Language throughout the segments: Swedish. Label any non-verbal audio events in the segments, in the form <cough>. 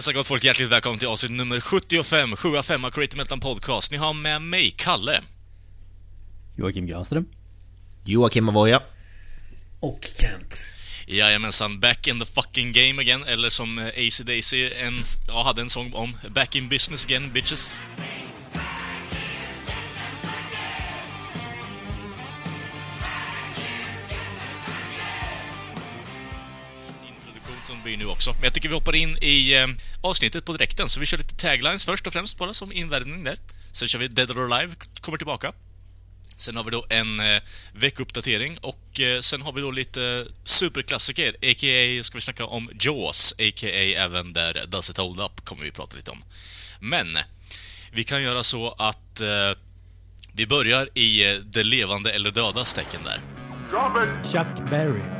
Jajamensan gott folk, hjärtligt välkommen till avsnitt nummer 75, 75 av Creative Metal Podcast. Ni har med mig, Kalle. Joakim Granström. Joakim Avoya. Och Kent. Jajamensan, back in the fucking game again, eller som eh, AC Daisy en, ja, hade en sång om, back in business again, bitches. Blir nu också. Men jag tycker vi hoppar in i eh, avsnittet på direkten, så vi kör lite taglines först och främst bara som invärmning där. Sen kör vi Dead or Alive, kommer tillbaka. Sen har vi då en eh, veckuppdatering och eh, sen har vi då lite superklassiker, a.k.a. ska vi snacka om Jaws, a.k.a. även där Does It Hold Up kommer vi prata lite om. Men, vi kan göra så att eh, vi börjar i eh, det levande eller dödas tecken där. Chuck Berry.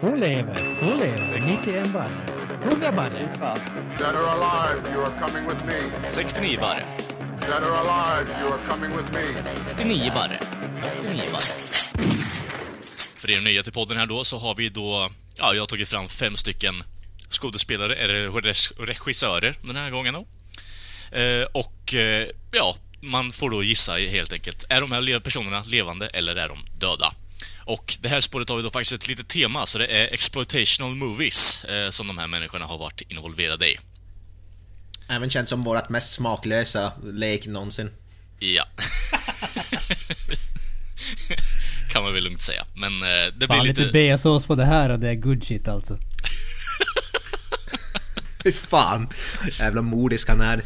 Hon lever, hon lever. 91 barre. 100 barre. that are alive, you are coming with me. 69 barre, That are alive, you are coming with me. 89 barre, 89 barre. För er nya till podden här då så har vi då, ja, jag har tagit fram fem stycken skådespelare, eller regissörer den här gången då. Eh, och, eh, ja, man får då gissa helt enkelt. Är de här personerna levande eller är de döda? Och det här spåret har vi då faktiskt ett litet tema, så det är exploitational movies eh, som de här människorna har varit involverade i. Även känd som vårt mest smaklösa lek någonsin. Ja. <laughs> kan man väl lugnt säga. Men eh, det blir Fan, lite lite... B-sås på det här och det är good shit alltså. Fy fan. Jävla modisk han är.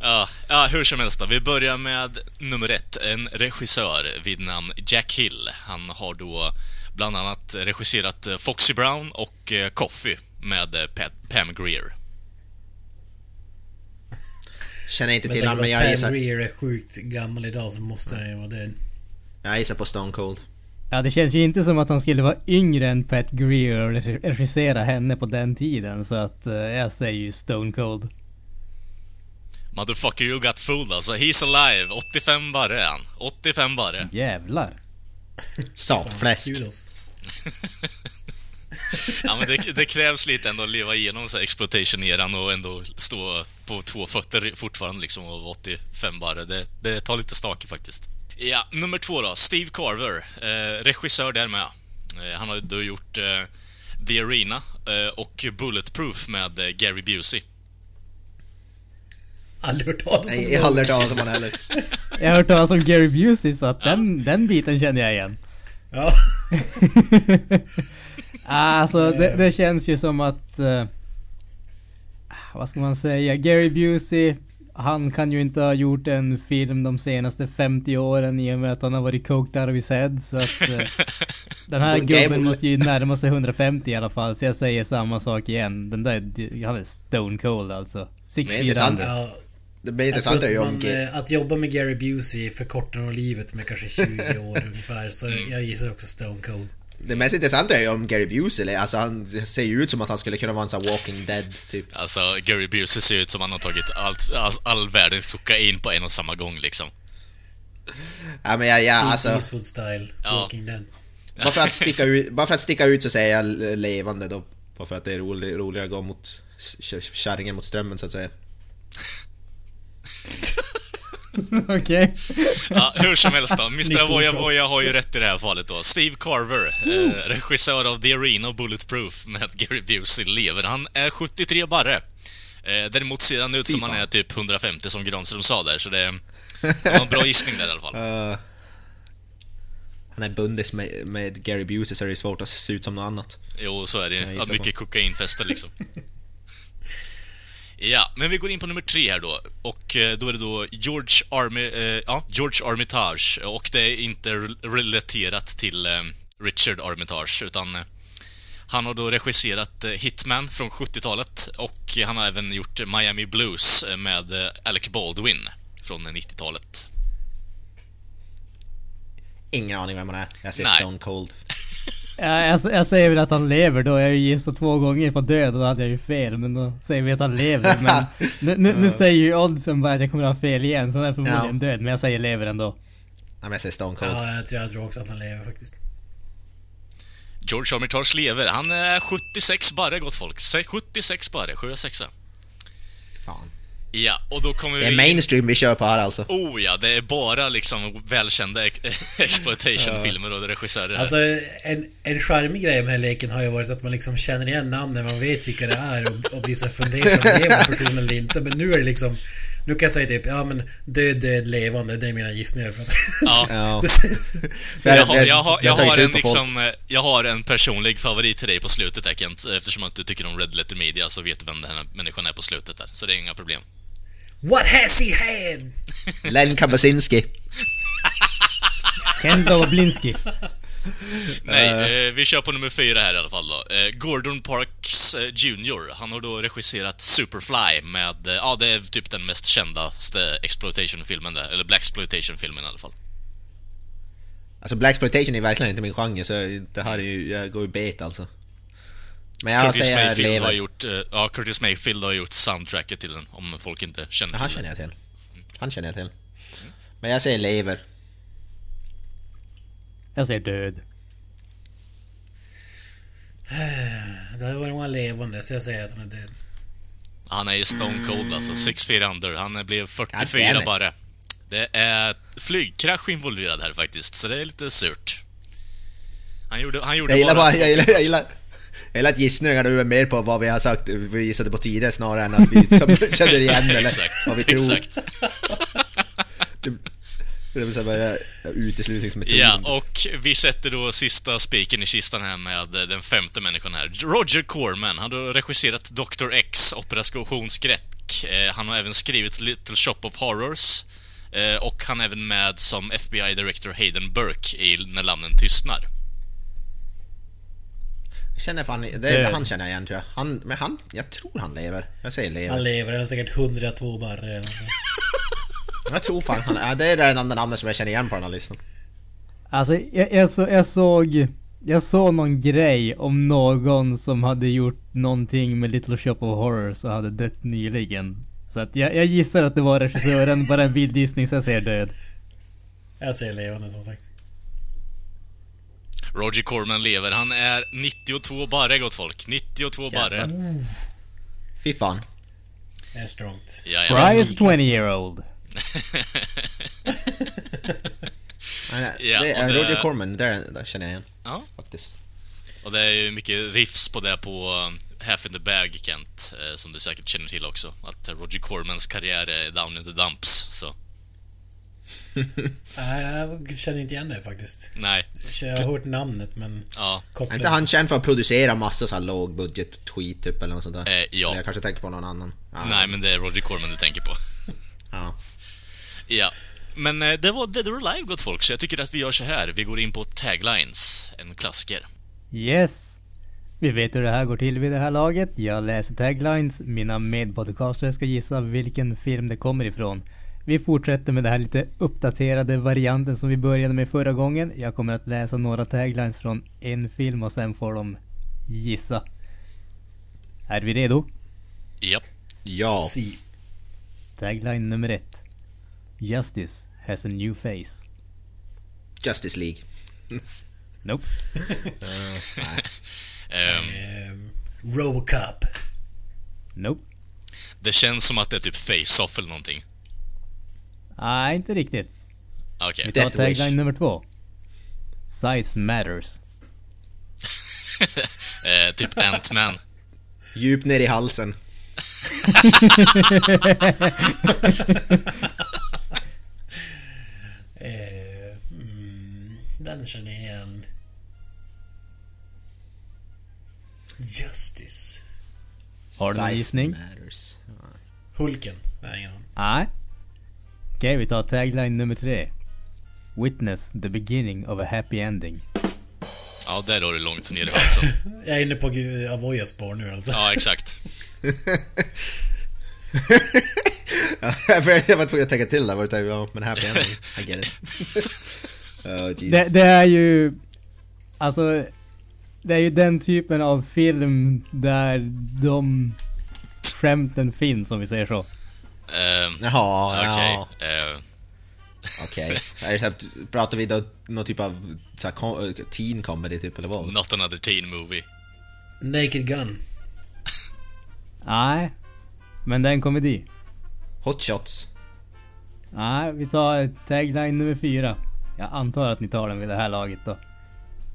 Ja, ja, hur som helst då. Vi börjar med nummer ett. En regissör vid namn Jack Hill. Han har då bland annat regisserat eh, Foxy Brown och eh, Coffee med eh, Pat, Pam Greer. Känner inte till honom men att jag Pam gissar, Greer är sjukt gammal idag så måste han ju vara död. jag gissar på Stone Cold. Ja, det känns ju inte som att han skulle vara yngre än Pat Greer och regi- regissera henne på den tiden. Så att jag säger ju Stone Cold. Motherfucker you got fooled alltså. He's alive. 85 barre är han. 85 barre. Jävlar. Satfläsk. Kudos. <laughs> Ja men det, det krävs lite ändå att leva igenom så här exploitation-eran och ändå stå på två fötter fortfarande liksom och vara 85 bara. Det, det tar lite stake faktiskt. Ja, nummer två då. Steve Carver. Eh, regissör där med. Eh, han har ju då gjort eh, The Arena eh, och Bulletproof med eh, Gary Busey. Aldrig hört talas om Nej, jag har aldrig hört talas om honom heller. <laughs> Jag har hört talas om Gary Busey så att den, den biten känner jag igen. Ja. <laughs> alltså det, det känns ju som att... eh, vad ska man säga? Gary Busey, han kan ju inte ha gjort en film de senaste 50 åren i och med att han har varit coked out of his head. Så att... eh, <laughs> den här gubben måste ju närma sig 150 i alla fall. Så jag säger samma sak igen. Den där, han är stone cold alltså. Men det är inte sant. 6400. Det blir intressant att, är ju om... man, eh, att jobba med Gary Busey förkortar nog livet med kanske 20 <laughs> år ungefär. Så jag gissar också Stone Cold. Det mest intressanta är ju om Gary Busey, alltså han ser ju ut som att han skulle kunna vara en sån Walking Dead typ. Alltså, Gary Busey ser ut som han har tagit allt, all, all världens kokain på en och samma gång liksom. Ja men ja, ja alltså. Eastwood style. Ja. Walking Dead. Bara för, att <laughs> sticka ut, bara för att sticka ut så säger jag levande då. Bara för att det är rolig, roligare att gå mot kärringen mot strömmen så att säga. <laughs> Okej. Ja, hur som helst då. Mr. Avoya. Voya har ju rätt i det här fallet då. Steve Carver, eh, regissör av The Arena och Bulletproof med Gary Busey, lever. Han är 73 barre. Eh, däremot ser han ut som han är typ 150 som Granström sa där, så det, det var en bra gissning där i alla fall. <laughs> Uh, han är bundis med, med Gary Busey så är det svårt att se ut som något annat. Jo, så är det ju. Ja, mycket kokainfester liksom. <laughs> Ja, men vi går in på nummer tre här då. Och eh, då är det då George, Army, eh, ja, George Armitage. Och det är inte re- relaterat till eh, Richard Armitage, utan eh, Han har då regisserat eh, Hitman från 70-talet och han har även gjort Miami Blues eh, med Alec Baldwin från 90-talet. Ingen aning vem han är. Jag ser Nej. Stone Cold. <laughs> Ja, jag, jag säger väl att han lever då. Jag har ju gissat två gånger på död och då hade jag ju fel. Men då säger vi att han lever. <laughs> Men nu, nu, nu säger ju oddsen bara att jag kommer att ha fel igen. Så han är förmodligen Ja. död. Men jag säger lever ändå. Nej, men jag säger Stone Cold. Ja, jag tror, jag tror också att han lever faktiskt. George Armitage lever. Han är 76 barre, gott folk. Se- 76 barre, 7 6 Fan. Ja, och då kommer Det vi... är mainstream vi kör på här alltså. Oh ja, det är bara liksom välkända ex- <laughs> exploitation-filmer och regissörer här. Alltså en, en charmig grej med den här leken har ju varit att man liksom känner igen namnen, man vet vilka det är och, och blir så fundersam, lever personen eller inte. Men nu är det liksom... Nu kan jag säga typ, ja men död, död, levande, det är mina gissningar för att... Ja. <laughs> Ja. Jag har, Det- jag, har, det jag, har en liksom, jag har en personlig favorit till dig på slutet där Kent. Eftersom att du tycker om Red Letter Media så vet du vem den här människan är på slutet där. Så det är inga problem. What has he had? Len Kabasinski. Kendall Blinsky. Nej, eh, vi kör på nummer fyra här i alla fall då. Eh, Gordon Parks eh, Jr. Han har då regisserat Superfly med, eh, ja det är typ den mest kändaste exploitation-filmen där, eller Black filmen i alla fall. Alltså Black exploitation är verkligen inte min genre så det här är ju, jag går ju bet alltså. Men jag Curtis säger Mayfield har lever. gjort, eh, ja Curtis Mayfield har gjort soundtracket till den, om folk inte känner Ja, han till känner jag till. Han känner jag till. Men jag säger lever. Jag säger död. Det har varit många levande, så jag säger att han är död. Han är ju stone cold alltså, six feet under. Han blev God 44 damn it. bara. Det är flygkrasch involverad här faktiskt, så det är lite surt. Han gjorde, han gjorde Jag gillar bara, två- jag gillar, jag gillar, gillar att gissningarna nu är mer på vad vi har sagt, vi gissade på tidigare snarare än att vi <laughs> känner igen eller Exakt, vad vi tror. exakt. Det är så här bara uteslutningsmetod. Ja, och vi sätter då sista spiken i kistan här med den femte människan här. Roger Corman. Han har regisserat Dr. X, Operation Skräck. Eh, Han har även skrivit Little Shop of Horrors. Eh, Och han är även med som FBI Director Hayden Burke i När lammen tystnar. Känner fan, det är, Död. han känner jag igen tror jag. Han, men han, jag tror han lever. Jag säger lever. Han lever, han har säkert 102 barre eller. <laughs> Jag tror fan han, ja, det är det enda namnet som jag känner igen på den här listan. Alltså jag, jag, så, jag såg... Jag såg någon grej om någon som hade gjort någonting med Little Shop of Horrors och hade dött nyligen. Så att jag, jag gissar att det var regissören, bara en vild gissning så jag säger död. Jag säger levande som sagt. Roger Corman lever. Han är 92 barre, gott folk. 92 barre. Fy fan. Det är strongt. Try as 20 year old. Ja, det är det- Roger Corman, där, där känner jag igen Ja, faktiskt. och det är ju mycket riffs på det på eh, Half in the Bag, Kent. eh, Som du säkert känner till också. Att Roger Cormans karriär är down in the dumps, så... <laughs> Nej, jag känner inte igen det faktiskt. Nej. Jag har hört namnet men... Ja. Är inte han känd för att producera massa så här lågbudget tweet typ eller något sånt där? Eh, ja. Eller jag kanske tänker på någon annan. Ja. Nej, men det är Roger Corman du tänker på. <laughs> Ja. Ja. Men eh, det var Dead or Alive, gott folk, så jag tycker att vi gör så här. Vi går in på Taglines, en klassiker. Yes. Vi vet hur det här går till vid det här laget. Jag läser taglines. Mina medpodcastare ska gissa vilken film det kommer ifrån. Vi fortsätter med den här lite uppdaterade varianten som vi började med förra gången. Jag kommer att läsa några taglines från en film och sen får de gissa. Är vi redo? Japp. Ja. Si. Tagline nummer ett. Justice has a new face. Justice League. <laughs> Nope. <laughs> Ehm, Ehm, Robocop. Nope. det känns som att det är typ Face-Off eller någonting. Nej, inte riktigt. Okej. Vi tar Death Wish. tagline nummer två. Size matters. <laughs> Eh, typ Ant-Man. Djupt ner i halsen. <laughs> Eh, mm, den känner jag igen. Justice. Har du någon Size gissning? matters. Hulken. Nej, ingen aning. Nej. Okej, vi tar tagline nummer tre. Witness the beginning of a happy ending. Ja, där har du långt ner i halsen. <laughs> Jag är inne på Avoyas spår nu alltså. Ja, exakt. <laughs> Jag var tvungen att tänka till där, var det ja men happy ending, I get it. <laughs> oh. Det, det är ju... Alltså... Det är ju den typen av film där de skämten finns om vi säger så. Ehm, Jaha, Okej. ja, eh, okej. <laughs> Att, pratar vi då någon typ av så här, teen comedy typ eller vad? not another teen movie. Naked Gun. Nej. Men det är en komedi. Hot shots. Nej, vi tar tagline nummer fyra. Jag antar att ni tar den vid det här laget då.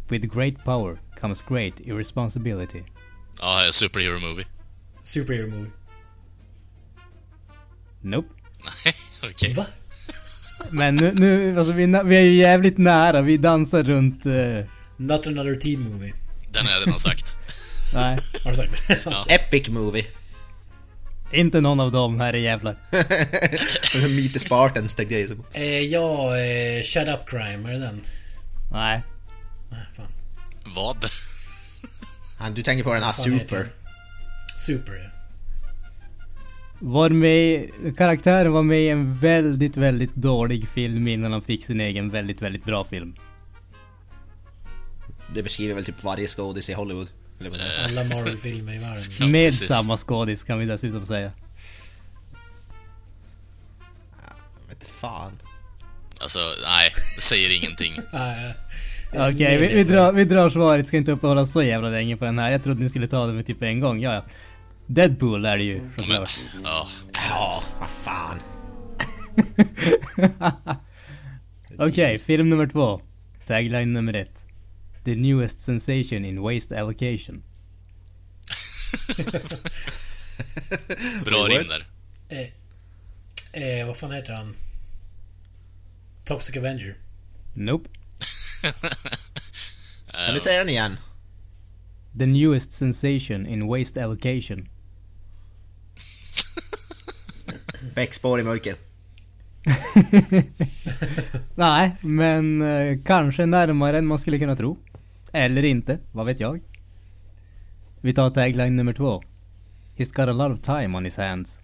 With great power comes great irresponsibility. Ja, superhero movie. Superhero movie. Nope. Nej, <laughs> okej. Va? Men nu, nu alltså vi, vi är ju jävligt nära. Vi dansar runt... eh, Not another teen movie. Den har jag redan sagt. <laughs> nej, Har du sagt det? Ja. <laughs> Epic movie. inte någon av dem här är jävlar. Meet the Spartans tänkte jag gissa på. eh, ja, eh, Shut Up Crime, är det den? Nej. Nej, fan. Vad? Han, du tänker på den här Super. Super, ja. Var med, karaktären var med i en väldigt, väldigt dålig film innan han fick sin egen väldigt, väldigt bra film. Det beskriver väl typ varje skådis i Hollywood. Alla Marvel-filmer i världen. <laughs> Ja, Med precis. samma skådis kan vi dessutom säga. Jag vet fan. Alltså, nej. Det säger ingenting. <laughs> Okej, vi, vi, drar, vi drar svaret. Ska inte uppehålla så jävla länge på den här. Jag trodde ni skulle ta det med typ en gång. Ja, ja. Deadpool är det ju Men, såklart. ja. Ja, vad fan. <laughs> Okej, film nummer två. Tagline nummer ett. The newest sensation in waste allocation. <laughs> Bra rim där. eh, vad fan heter han? Toxic Avenger. Nope. <laughs> Kan du säga den igen? The newest sensation in waste allocation. Bäckspår i mörker. <laughs> Nej, men eh, kanske närmare än man skulle kunna tro. Eller inte, vad vet jag. Vi tar tagline nummer två. He's got a lot of time on his hands.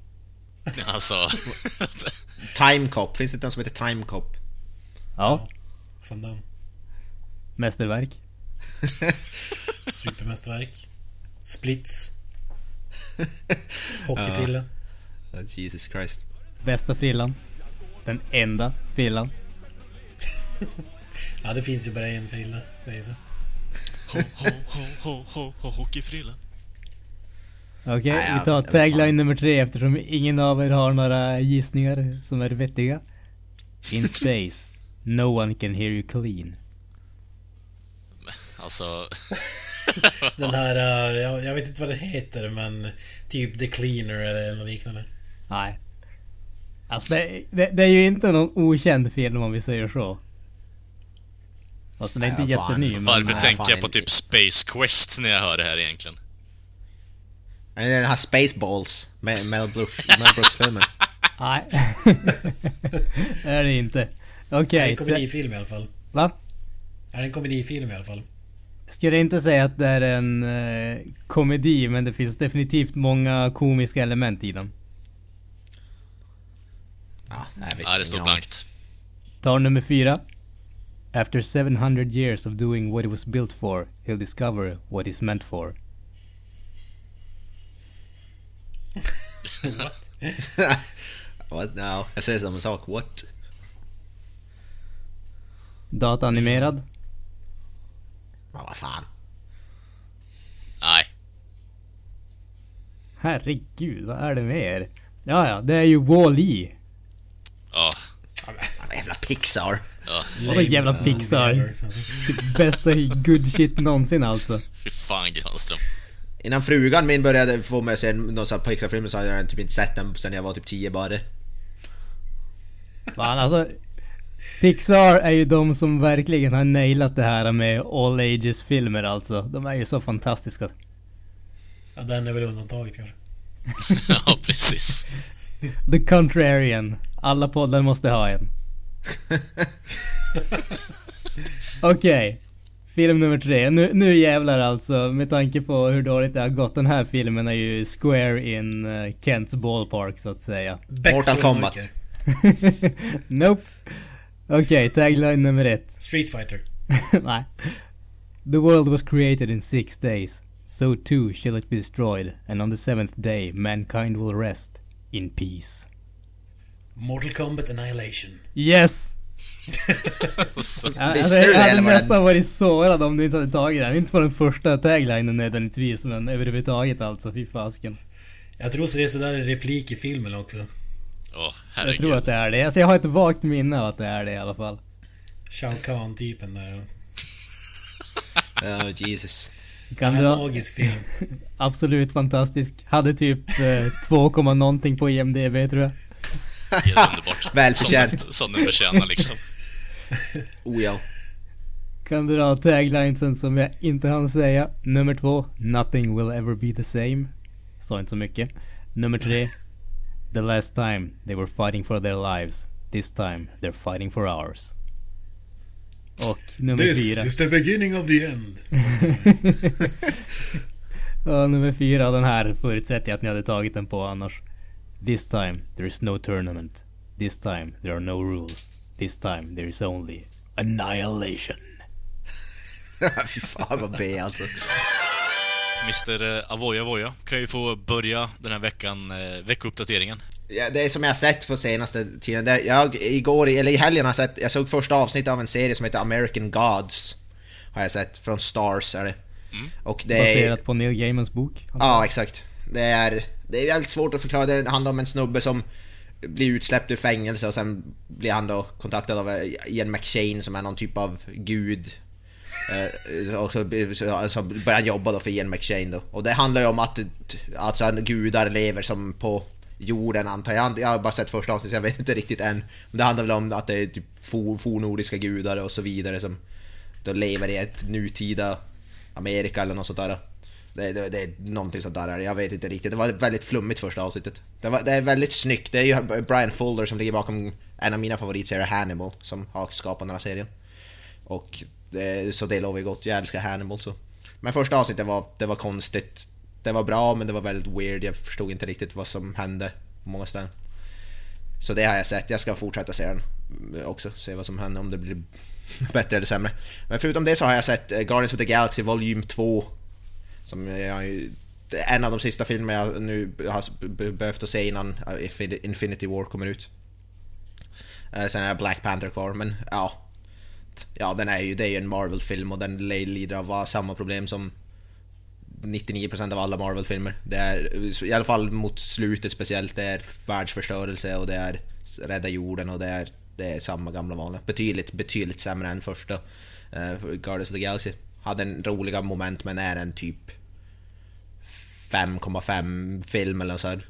<laughs> Alltså. Time Cop, finns det inte en som heter Time Cop? Ja, Van Damme. mästerverk. <laughs> Supermästerverk. Splits. Hockeyfrilla. Oh, Jesus Christ. Bästa frillan. Den enda frillan. <laughs> Ja, det finns ju bara en frilla. Det är så. Ho, ho, ho, ho, ho, ho, hockeyfrilla. Okej, jag- vi tar tagline nummer tre eftersom ingen av er har några gissningar som är vettiga. In <laughs> space, no one can hear you clean. Alltså, <laughs> Den här, eh, jag, jag vet inte vad det heter men typ The Cleaner eller något liknande. Nej. Alltså det, det, det är ju inte någon okänd film om vi säger så. Fast den är inte fan. jätteny men... varför nej, tänker jag på typ Space Quest när jag hör det här egentligen? Är det den här Spaceballs? Med Mel Brooks, <laughs> Mel Brooks-filmen? Nej. <laughs> det är det inte. Är det Okej. en komedifilm i alla fall? Va? Är det en komedifilm i alla fall? Skulle inte säga att det är en eh, komedi men det finns definitivt många komiska element i den. Ja, det står blankt. Tar nummer fyra. After 700 years of doing what it was built for, he'll discover what it's meant for. What? <laughs> What? No, jag säger samma sak. What? Dataanimerad. Ja, vad fan. Nej. Herregud, vad är det med er? Ja, ja, det är ju Wall-E. Ja. Jävla Pixar. Ja. Vadå jävla Pixar? Bästa good shit någonsin alltså. Fy fan Granström. Innan frugan min började få mig att se någon sån här Pixar-film så hade jag typ inte sett den sen jag var typ 10 bara. Fan alltså. Pixar är ju de som verkligen har nailat det här med all ages filmer alltså. De är ju så fantastiska. Ja, den är väl undantaget kanske. <laughs> ja, precis. <laughs> The Contrarian. Alla poddar måste ha en. <laughs> Okej. Film nummer tre. Nu, nu jävlar alltså. Med tanke på hur dåligt det har gått. Den här filmen är ju square in uh, Kents ballpark så att säga. Mortal Kombat. <laughs> Nope. Okej, tagline nummer ett. Street Fighter. Nej. The world was created in six days. So too shall it be destroyed. And on the seventh day mankind will rest in peace. Mortal Kombat Annihilation. Yes! <laughs> Så, Jag, Visste alltså, du jag hade eller nästan varit sårad om du inte hade tagit den. Inte på den första taglinen nödvändigtvis, men överhuvudtaget alltså. Fy fasken. Jag tror så det är sådär en replik i filmen också. åh, Jag herregud. tror att det är det. Alltså jag har ett vagt minne av att det är det i alla fall. Shao Kahn-typen där. <laughs> Oh, Jesus. Kan En magisk film. <laughs> absolut fantastisk. Hade typ eh, 2, komma någonting på IMDB tror jag. Helt underbart. <laughs> Välförtjänt. Som, som den förtjänar liksom. <laughs> Oh ja. Kan dra taglinesen som jag inte hann säga. Nummer två, Nothing will ever be the same. Sa inte så mycket. Nummer tre, The last time they were fighting for their lives. This time they're fighting for ours. Och nummer fyra. is the beginning of the end. <laughs> Ja, nummer fyra, den här förutsätter jag att ni hade tagit den på annars. This time there is no tournament. This time there are no rules. This time there is only annihilation. <laughs> Fy fan vad B alltså. Mr eh, Avoya Voya kan ju få börja den här veckan, eh, veckouppdateringen. Ja, det är som jag har sett på senaste tiden. Det, jag, igår, eller i helgen har jag sett, jag såg första avsnittet av en serie som heter American Gods. Har jag sett, från Stars är det. Och det är... Baserat på Neil Gaimans bok. Ja, exakt. Det är, det är väldigt svårt att förklara. Det handlar om en snubbe som blir utsläppt ur fängelse och sen blir han då kontaktad av Ian McShane som är någon typ av gud. Eh, och så, så, börjar han jobba då för Ian McShane då. Och det handlar ju om att alltså, att gudar lever som på jorden antar jag. Jag har bara sett första avsnittet så jag vet inte riktigt än. Men det handlar väl om att det är typ for, fornordiska gudar och så vidare som då lever i ett nutida Amerika eller något sånt där. Det, det, det är någonting sånt där, jag vet inte riktigt. Det var väldigt flummigt första avsnittet. Det, var, det är väldigt snyggt, det är ju Brian Fuller som ligger bakom en av mina favoritserier, Hannibal, som har skapat den här serien. Och det, så det lovar ju gott, jag älskar Hannibal så. Men första avsnittet var, det var konstigt. Det var bra men det var väldigt weird, jag förstod inte riktigt vad som hände på många ställen. Så det har jag sett, jag ska fortsätta se den också, se vad som händer, om det blir <laughs> bättre eller sämre. Men förutom det så har jag sett eh, Guardians of the Galaxy Volume 2. Som jag det är en av de sista filmer jag nu har behövt att se innan eh, Infinity War kommer ut. Eh, sen är Black Panther kvar, men ja. Ja, den är ju, det är ju en Marvel-film och den lider av samma problem som 99% av alla Marvel-filmer. Det är, i alla fall mot slutet speciellt, det är världsförstörelse och det är rädda jorden och det är, det är samma gamla vanliga. Betydligt, betydligt sämre än första uh, Guardians of the Galaxy. Hade en roliga moment men är en typ 5,5 film eller så här.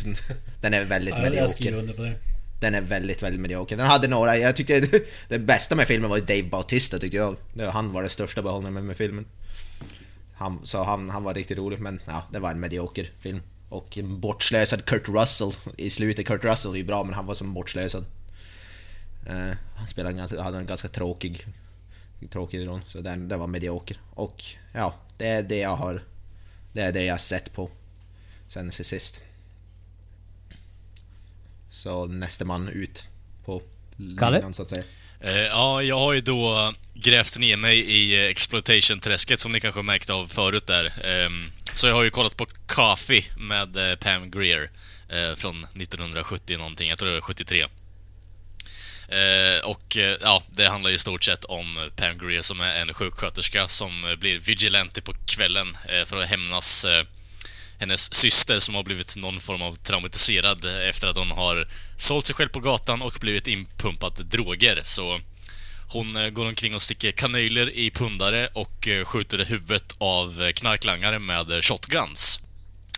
<laughs> Den är väldigt Ja, medioker. Den är väldigt, väldigt medioker. Den hade några, jag tyckte <laughs> det, bästa med filmen var Dave Bautista tyckte jag. Han var den största behållningen med filmen. Han, så han, han var riktigt rolig men ja, det var en medioker film. Och en bortslösad Kurt Russell i slutet. Kurt Russell är ju bra men han var som bortslösad. Eh, han spelade en ganska, hade en ganska tråkig tråkig roll, så den, den var medioker. Och ja, det är det jag har Det är det jag sett på sen sist. Så nästa man ut på Kalle? linan så att säga. Eh, ja, jag har ju då grävt ner mig i eh, exploitation-träsket som ni kanske har märkt av förut där. Ehm, så jag har ju kollat på Coffee med eh, Pam Greer från 1970 någonting, jag tror det var 73. Och ja, det handlar ju i stort sett om Pam Greer som är en sjuksköterska som blir vigilante på kvällen för att hämnas hennes syster som har blivit någon form av traumatiserad efter att hon har sålt sig själv på gatan och blivit inpumpad droger. Så hon eh, går omkring och sticker kanyler i pundare och eh, skjuter huvudet av eh, knarklangare med shotguns.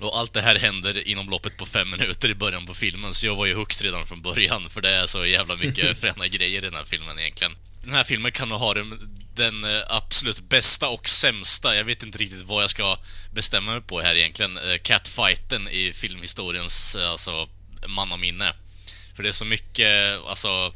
Och allt det här händer inom loppet på fem minuter i början på filmen, så jag var ju hooked redan från början, för det är så jävla mycket <laughs> fräna grejer i den här filmen egentligen. Den här filmen kan nog ha den, den eh, absolut bästa och sämsta, jag vet inte riktigt vad jag ska bestämma mig på här egentligen, eh, catfighten i filmhistoriens, eh, alltså, mannaminne. För det är så mycket, alltså,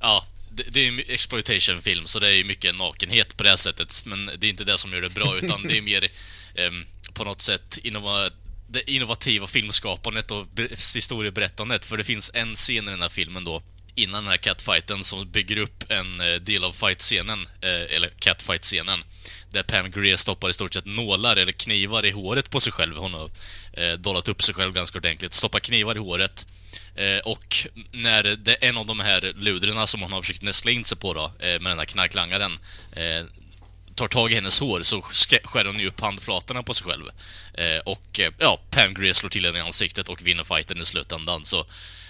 ja, det, det är en exploitation-film, så det är ju mycket nakenhet på det här sättet, men det är inte det som gör det bra, utan det är mer ehm, på något sätt innova det innovativa filmskapandet och historieberättandet, för det finns en scen i den här filmen då, innan den här catfighten, som bygger upp en eh, del av fight-scenen, eh, eller catfight-scenen, där Pam Grier stoppar i stort sett nålar eller knivar i håret på sig själv. Hon har eh, dollat upp sig själv ganska ordentligt. Stoppar knivar i håret. Och när det är en av de här ludrena som hon har försökt nästla in sig på då, med den här knarklangaren, tar tag i hennes hår så skär hon ju upp handflatorna på sig själv. Eh, och eh, ja, Pam Grier slår till henne i ansiktet och vinner fighten i slutändan. Så,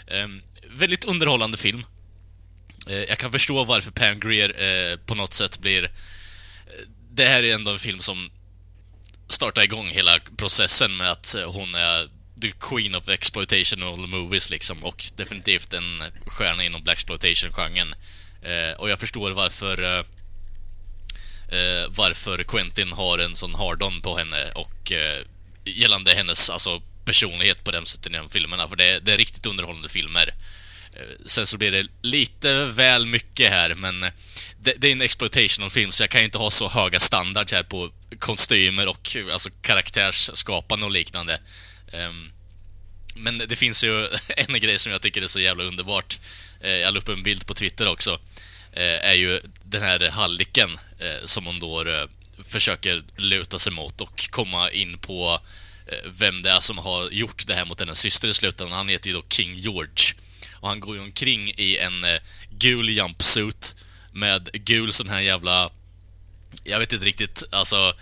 eh, väldigt underhållande film. Eh, jag kan förstå varför Pam Grier eh, på något sätt blir... Eh, det här är ändå en film som startar igång hela processen med att eh, hon är the queen of exploitational movies liksom och definitivt en stjärna inom black exploitation-genren. Eh, och jag förstår varför eh, varför Quentin har en sån hard-on på henne och eh, gällande hennes alltså, personlighet på den sättet i de filmerna, för det, är- det är riktigt underhållande filmer. Eh, Sen så blir det lite väl mycket här, men det, det är en exploitational film så jag kan inte ha så höga standards här på kostymer och alltså karaktärsskapande och liknande. Um, men det finns ju <laughs> en grej som jag tycker är så jävla underbart. Eh, jag la upp en bild på Twitter också. Eh, är ju den här halliken eh, som hon då eh, försöker luta sig mot och komma in på vem det är som har gjort det här mot hennes syster i slutändan. Han heter ju då King George. Och han går ju omkring i en gul jumpsuit med gul sån här jävla... Jag vet inte riktigt, alltså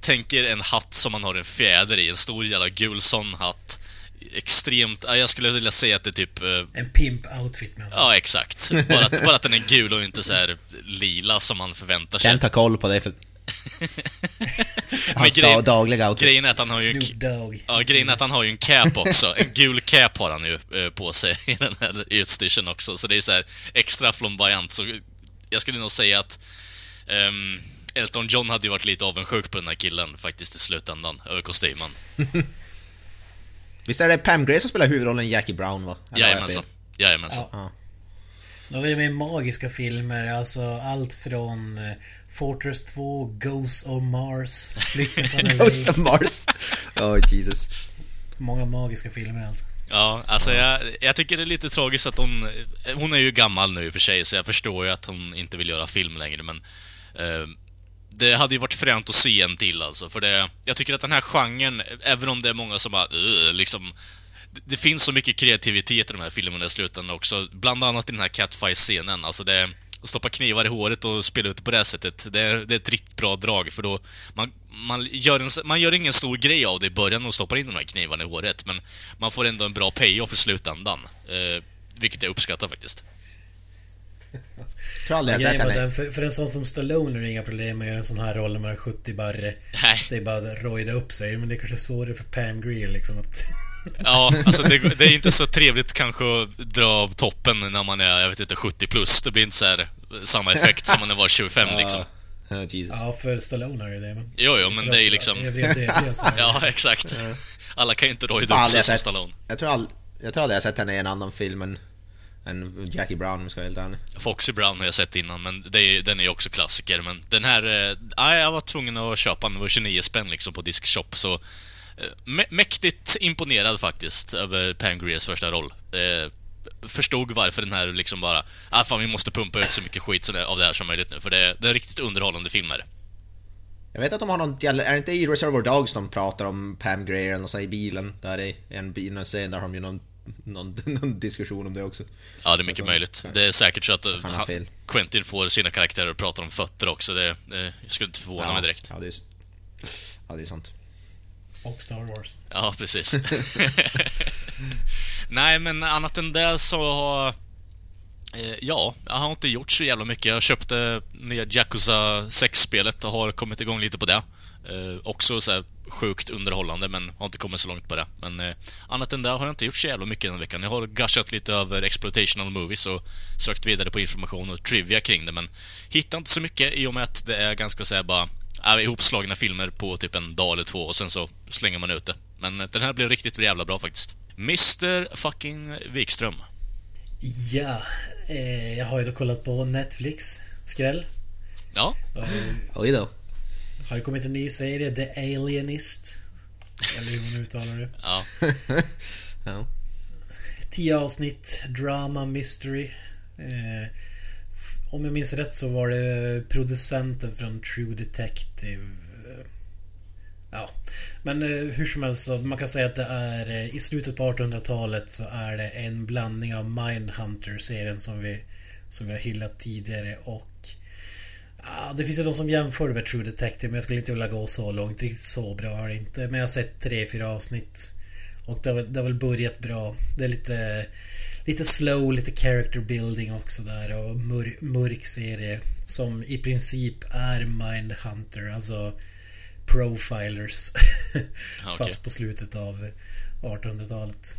tänker en hatt som man har en fjäder i, en stor jävla gul sån hatt. Extremt, ja, jag skulle vilja säga att det är typ... eh, En pimp-outfit med Ja, exakt. Bara att, bara att den är gul och inte så här lila som man förväntar sig. Den tar koll på det för <laughs> Men hans grejen, da- dagliga outfit. grejen är att han har ju en. Ja, grejen är att han har ju en cap också. En gul cap har han ju eh, på sig <laughs> i den här utstyrseln också. Så det är så här extra flamboyant. Så jag skulle nog säga att ehm, Elton John hade ju varit lite avundsjuk på den här killen faktiskt i slutändan, över kostymen. <laughs> Visst är det Pam Grier som spelar huvudrollen i Jackie Brown va? Eller Jajamensan. Jajamensan. Ja. Då är det med magiska filmer, alltså allt från eh, Fortress 2, Ghost of Mars, Flykten från <laughs> Ghost of Mars. <laughs> Oh Jesus. Många magiska filmer alltså. Ja, alltså jag, jag tycker det är lite tragiskt att hon... Hon är ju gammal nu i och för sig, så jag förstår ju att hon inte vill göra film längre, men... Eh, det hade ju varit fränt att se en till alltså, för det... Jag tycker att den här genren, även om det är många som bara uh, liksom... det- Det finns så mycket kreativitet i de här filmerna i slutändan också, bland annat i den här catfight-scenen. Alltså det... Att stoppa knivar i håret och spela ut på det här sättet, det är, det är ett riktigt bra drag, för då... Man, man, gör en, man gör ingen stor grej av det i början och stoppar in de här knivarna i håret, men man får ändå en bra payoff i slutändan. Eh, vilket jag uppskattar faktiskt. Tror aldrig jag henne. den, för, för en sån som Stallone är det inga problem med att göra en sån här roll när man är 70 barre. Nej. Det är bara att rojda upp sig, men det är kanske svårare för Pam Grier liksom att... <laughs> Ja, alltså det, det är inte så trevligt kanske att dra av toppen när man är, jag vet inte, 70 plus. Det blir inte så här, samma effekt som när man var 25 liksom. Oh, Jesus. Ja, för Stallone är det det, men... Jo, jo, men det är ju liksom... Är <laughs> Ja, exakt. Alla kan ju inte rojda upp sig jag som Stallone. Jag tror, all, jag tror aldrig jag sett henne i en annan film än, än Jackie Brown om jag ska vara helt ärlig. Foxy Brown har jag sett innan, men det är, den är ju också klassiker. Men den här... Eh, ja, jag var tvungen att köpa den. Det var 29 spänn liksom på Diskshop, så... Eh, mä- mäktigt imponerad faktiskt över Pam Griers första roll. Eh, förstod varför den här liksom bara... Ah, fan, vi måste pumpa ut så mycket skit det- av det här som möjligt nu, för det är, det är riktigt underhållande filmer. Jag vet att de har någon är det inte i Reservoir Dogs de pratar om Pam Grier eller något sånt i bilen? Där är en bil, där har de ju någon, någon, <laughs> någon diskussion om det också. Ja, det är mycket möjligt. Det är säkert så att eh, Han. Quentin får sina karaktärer att prata om fötter också. Det, det jag skulle inte förvåna mig direkt. Ja, det är, ja, det är sant. Och Star Wars. Ja, precis. <laughs> Nej, men annat än det så har... Eh, ja, jag har inte gjort så jävla mycket. Jag köpte nya Yakuza 6-spelet och har kommit igång lite på det. Eh, också så här sjukt underhållande, men har inte kommit så långt på det. Men eh, annat än det har jag inte gjort så jävla mycket den veckan. Jag har gashat lite över exploitational movies och sökt vidare på information och trivia kring det, men hittar inte så mycket i och med att det är ganska så här bara äh, ihopslagna filmer på typ en dag eller två och sen så slänger man ut det. Men eh, den här blev riktigt jävla bra faktiskt. Mr fucking Wikström. Ja, Eh, jag har ju då kollat på Netflix. Skräll. Ja, Oj då. Har ju kommit en ny serie, The Alienist. Eller hur man uttalar det. ja. <laughs> Ja. Tio avsnitt, drama, mystery. Eh, om jag minns rätt så var det producenten från True Detective. eh, Ja, men eh, hur som helst, så man kan säga att det är eh, i slutet på 1800-talet så är det en blandning av Mindhunter-serien som vi, som vi har hyllat tidigare och Ja, det finns ju de som jämför det med True Detective men jag skulle inte vilja gå så långt. Riktigt så bra är det inte. Men jag har sett tre, fyra avsnitt. Och det har, väl- det har väl börjat bra. Det är lite, lite slow, lite character building också där och mör, mörk serie. Som i princip är Mindhunter, alltså profilers. <laughs> okej. Fast på slutet av 1800-talet.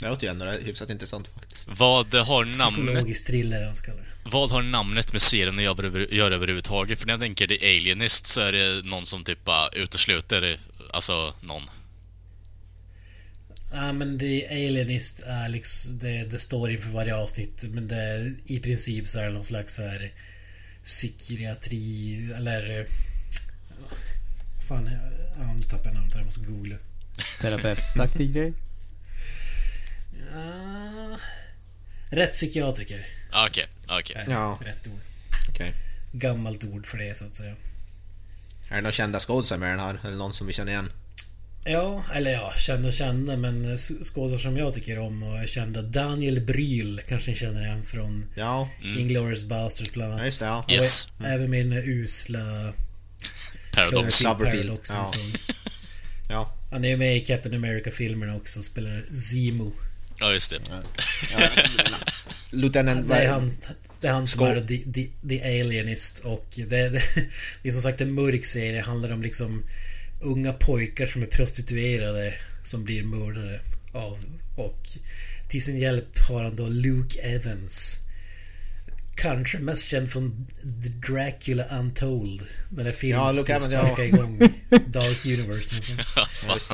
Det låter ju ändå hyfsat intressant faktiskt. Vad har namnet, Psykologisk thriller kallar det. vad har namnet med serien att göra över- göra överhuvudtaget? För när jag tänker The Alienist så är det någon som typ bara utesluter, alltså någon. Ja men det Alienist är liksom, det, det står inför varje avsnitt men det i princip så är det någon slags här psykiatri eller... Fan, ja, nu tappade jag namnet här, jag måste googla. Terapeutaktig grej. Ja, rättspsykiatriker Ah, Okej, okej. är Ja. rätt ord. Okej. Gammalt ord för det så att säga. Är det några kända skådisar med den här? Eller någon som vi känner igen? Ja, eller ja, kände och kände men skådespelare som jag tycker om och är kända. Daniel Bryl kanske ni känner igen från Ja, Inglourious Basterds bland annat. ja just det. Ja. Yes. Även min usla Paradox. Cloverfield. Paradox Ja. som, Ja. Han är med i Captain America-filmerna också och spelar Zemo. Ja, just det. <laughs> Lieutenant... Det är han, det är han som är the, the, the Alienist och det, det, <laughs> det är som sagt en mörk serie. Det handlar om liksom unga pojkar som är prostituerade som blir mördade av och till sin hjälp har han då Luke Evans. Kanske mest känd från The Dracula Untold. Den där filmen Ja, som Luke skulle Evans, ja. sparka igång <laughs> Dark Universe.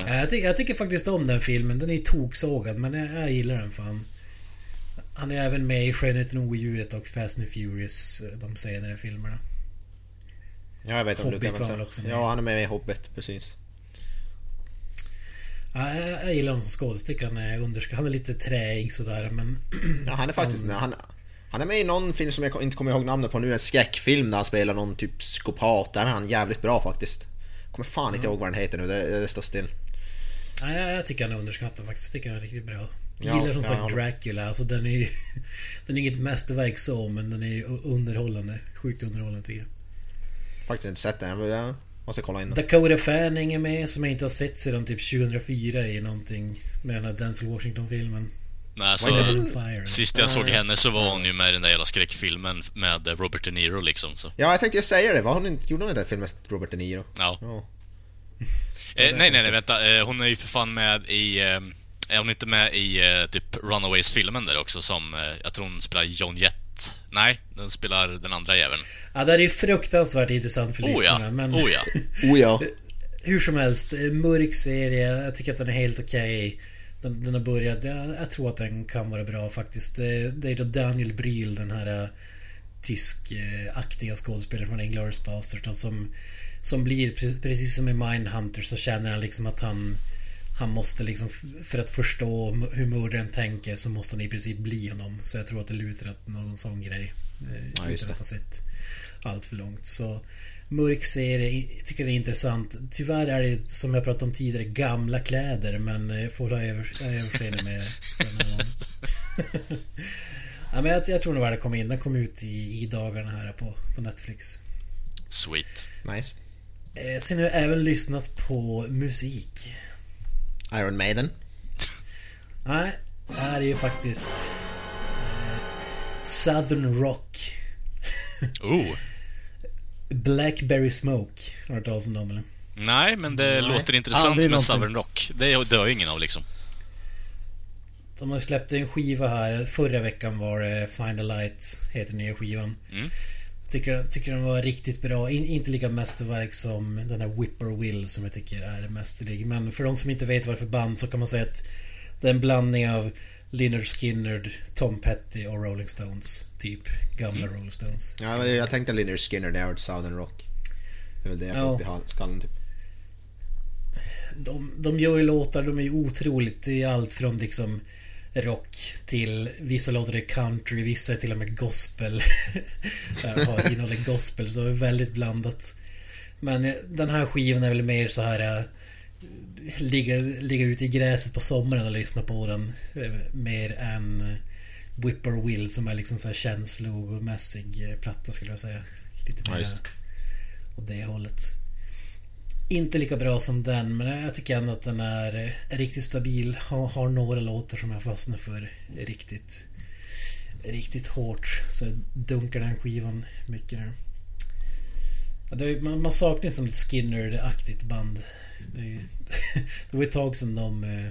Ja, Jag tycker, jag tycker faktiskt om den filmen. Den är ju toksågad men jag, jag gillar den fan. Han är även med i Skönheten och odjuret och Fast and Furious, de senare filmerna. Ja, jag vet om Hobbit var är. också med. Ja, han är med i Hobbit, precis. Ja, jag, jag gillar honom som skådespelare. Han är underskattad. Han är lite träig sådär men... Ja, han är faktiskt... <clears throat> Han, han är med i någon film som jag inte kommer ihåg namnet på nu, en skräckfilm där han spelar någon typ psykopat. Där är han jävligt bra faktiskt. Kommer fan inte ihåg vad den heter nu, det, det står still. Ja, jag, tycker han är underskattad faktiskt. Jag tycker han är riktigt bra. Jag Ja, gillar som ja, sagt Dracula. Alltså den är. <laughs> Den är inget mästerverk så men den är underhållande. Sjukt underhållande tycker jag. Faktiskt inte sett den, jag måste kolla in den. Dakota Fanning är med som jag inte har sett sedan typ 2004 i någonting med den här Denzel Washington-filmen. Nej, så... Devil on Fire. Sist jag såg henne så var hon ju med i den där jävla skräckfilmen med Robert De Niro liksom, så... Ja, jag tänkte ju säga det. Var hon inte, gjorde hon den där filmen med Robert De Niro? Ja. Ja. Eh, nej, nej, nej, vänta. Eh, hon är ju för fan med i... Eh, är hon inte med i eh, typ Runaways-filmen där också som... Eh, jag tror hon spelar John Jett. Nej, den spelar den andra jäveln. Ja, det är ju fruktansvärt intressant för Oh lyssnarna ja, men oh ja. Oh ja. <laughs> hur som helst, eh, mörk serie. Jag tycker att den är helt okej. Den, den har börjat, jag, jag tror att den kan vara bra faktiskt. Det, det är då Daniel Bryl, den här eh, tyskaktiga skådespelaren från Inglourious Basterds som, som blir, pre- precis som i Mindhunter så känner han liksom att han han måste liksom, för att förstå hur mördaren tänker så måste han i princip bli honom. Så jag tror att det lutar åt någon sån grej. eh, Ja, utan att ha sett allt för långt. Så mörk serie, jag tycker det är intressant. Tyvärr är det som jag pratade om tidigare gamla kläder men eh, får ha över- ha överseende med den gången. <laughs> ja, men jag, jag tror nog att det kom in. Den kom ut i, i dagarna här på, på Netflix. Sweet. Nice. Eh, sen har jag även lyssnat på musik. Iron Maiden. Nej, det här är ju faktiskt eh, Southern Rock. Oh. Blackberry Smoke. Har du hört talas om dem eller? Nej, men det Nej, låter intressant med. Southern Rock. Det dör ingen av liksom. De har släppt en skiva här. Förra veckan var det Find a Light, heter nya skivan. Mm. Tycker, tycker den var riktigt bra. In, inte lika mästerverk som den här Whippoorwill som jag tycker är mästerlig. Men för de som inte vet vad det är för band så kan man säga att det är en blandning av Lynyrd Skynyrd, Tom Petty och Rolling Stones. Typ gamla Mm. Rolling Stones. Ja, jag tänkte Lynyrd Skinner när jag hörde Southern Rock. Det är väl det jag Ja. upp i skallen typ. De, de gör ju låtar, de är ju otroligt. Det är allt från liksom rock till vissa låtar är country, vissa är till och med gospel. <laughs> Innehåller gospel så det är väldigt blandat. Men eh, den här skivan är väl mer så här eh, ligga, ligga ute i gräset på sommaren och lyssna på den. eh, Mer än eh, Whippoorwill som är liksom så här känslomässig eh, platta skulle jag säga. Lite Ja, mer just åt det hållet. Inte lika bra som den men jag tycker ändå att den är, eh, är riktigt stabil. Har, har några låtar som jag fastnar för riktigt Riktigt hårt. Så dunkar den skivan mycket nu. Ja, man, man saknar ju som ett Skinner-aktigt band. Det, är, ju- <laughs> det var ett tag sedan de eh,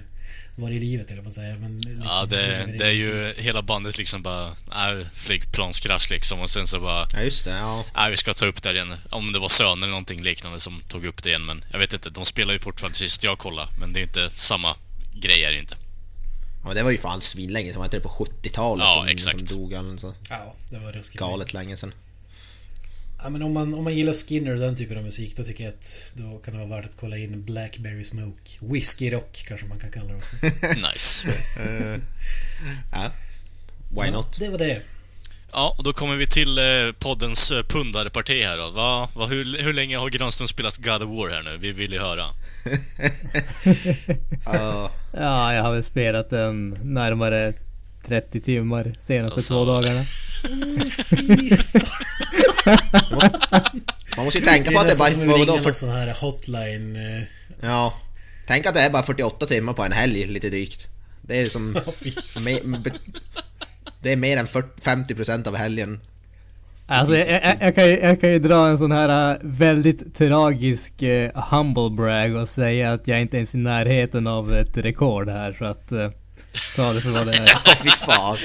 var i livet eller på att säga. Men liksom, Ja, det, det är ju hela bandet liksom bara, äh, flygplanskrasch liksom och sen så bara, Ja, just det. Ja. äh, vi ska ta upp det igen. Om det var söner eller någonting liknande som tog upp det igen, men jag vet inte. De spelar ju fortfarande sist jag kollade, men det är inte samma grej är det inte. ja men det var ju fan svinlänge som var inte det på 70-talet? Ja, de, exakt. De dog eller så. Ja, det var ruskigt. Galet länge sedan. Ja, men om man, om man gillar Skinner och den typen av musik då tycker jag att då kan det vara värt att kolla in Blackberry Smoke. Whiskey Rock kanske man kan kalla det också. <laughs> Nice. Eh, ja. Why not? Det var det. Ja, och då kommer vi till eh, poddens eh, pundarparti här då. Va, va, hur, hur länge har Granström spelat God of War här nu? Vi vill ju höra. <laughs> Ja, Ja, jag har väl spelat den närmare 30 timmar senaste Alltså. två dagarna. Man måste ju tänka Det på är att det nästan som bara... att ringa sån här hotline. eh, ja. Tänk att det är bara 48 timmar på en helg, lite drygt. Det är som... <laughs> Det är mer än 40, 50% av helgen. Alltså jag, jag, jag, kan ju, jag kan ju dra en sån här äh, väldigt tragisk uh, humble brag och säga att jag inte ens är i närheten av ett rekord här så att uh, ta det för vad det är. <laughs> Ja, fy fan.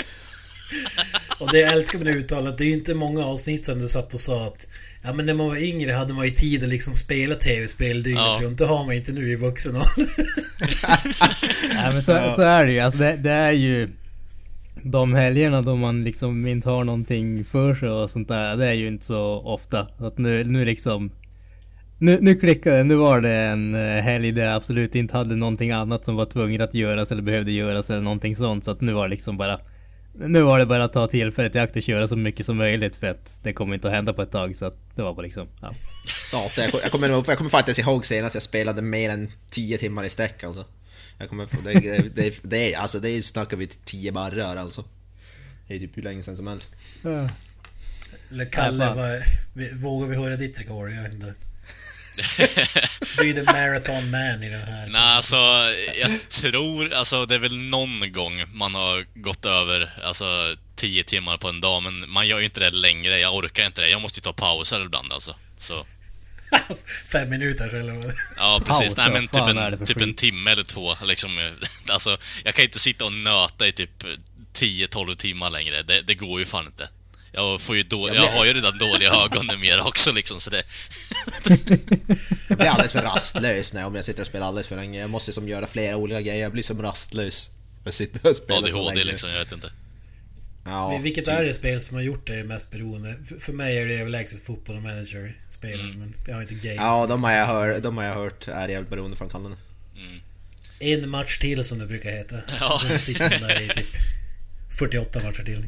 Och det jag älskar med det uttalandet, det är ju inte många avsnitt sedan du satt och sa att Ja men när man var yngre hade man ju tid att liksom spela tv-spel dygnet Ja. runt. Det har man inte nu i vuxen ålder. <laughs> Nej men så, så är det ju. Alltså det, det är ju de helgerna då man liksom inte har någonting för sig och sånt där. Det är ju inte så ofta. Så att nu, nu liksom nu, nu klickade det. Nu var det en eh, helg där jag absolut inte hade någonting annat som var tvunget att göras eller behövde göras eller någonting sånt. Så att nu var det liksom bara Nu var det bara att ta tillfället i akt och köra så mycket som möjligt för att det kommer inte att hända på ett tag. Så att det var bara liksom, ja. Satan, jag, jag, kommer, jag kommer faktiskt ihåg senast jag spelade mer än 10 timmar i sträck alltså. Jag kommer, få- det, det, det, det, är, alltså, det snackar vi 10 barrar alltså. Det är typ hur länge sedan som helst. Eller Kalle, fan. vad, vi- vågar vi höra ditt rekord? Jag vet inte. Du är the marathon man i den här. Nej, alltså, jag tror, alltså det är väl någon gång man har gått över, alltså 10 timmar på en dag, men man gör ju inte det längre. Jag orkar inte det. Jag måste ju ta pauser ibland alltså. Så, <laughs> Fem minuter eller vad? ja precis. Paus, Nej men typ en, typ en timme eller två, liksom. <laughs> Alltså, jag kan inte sitta och nöta i typ 10-12 timmar längre. Det, det går ju fan inte. Jag får ju då, jag har ju redan dåliga ögon numera också liksom, så det... <laughs> Jag blir alldeles för rastlös när om jag sitter och spelar alldeles för länge. Jag måste som göra flera olika grejer. Jag blir som rastlös. Jag sitter och spelar så ADHD länge. liksom, jag vet inte. Ja, Vilket typ. är det spel som har gjort dig mest beroende? För- För mig är det överlägset fotboll och manager-spelen, Mm. men jag har inte game. Ja, de har jag hört, de har jag hört är jävligt beroendeframkallande. En match till som det brukar heta. Ja. Så sitter man där i typ <laughs> 48 matcher till.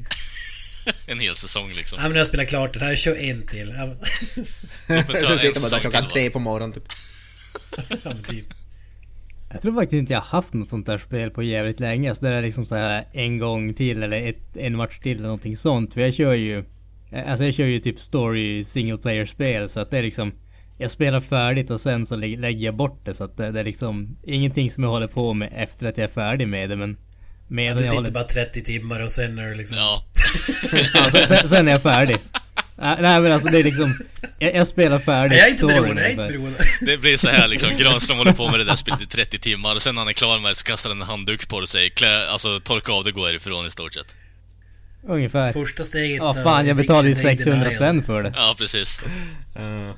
<laughs> En hel säsong liksom. Ja men jag spelar klart den här, kör en till. Ja, men- Sen <laughs> en sitter man där klockan till, tre på morgonen typ. <laughs> ja, typ. Jag tror faktiskt inte jag har haft något sånt där spel på jävligt länge. Så det är liksom så här en gång till eller ett, en match till eller någonting sånt. För jag kör ju... Alltså jag kör ju typ story single player spel så att det är liksom... Jag spelar färdigt och sen så lä- lägger jag bort det så att det, det är liksom ingenting som jag håller på med efter att jag är färdig med det men... Ja, du jag sitter håller... bara 30 timmar och sen är det liksom... Ja. Ja, sen, är jag färdig. Nej men alltså det är liksom... Jag, jag spelar färdigt Nej, jag är inte beroende, jag är inte ungefär. beroende. Det blir så här liksom, Granström håller på med det där spelet i 30 timmar och sen när han är klar med det så kastar han en handduk på det säger klä, alltså torka av det och gå härifrån i stort sett. Ungefär. Första steget... Ja fan jag betalade ju Addiction Day 600 Denial. spänn för det. Ja, precis. Uh.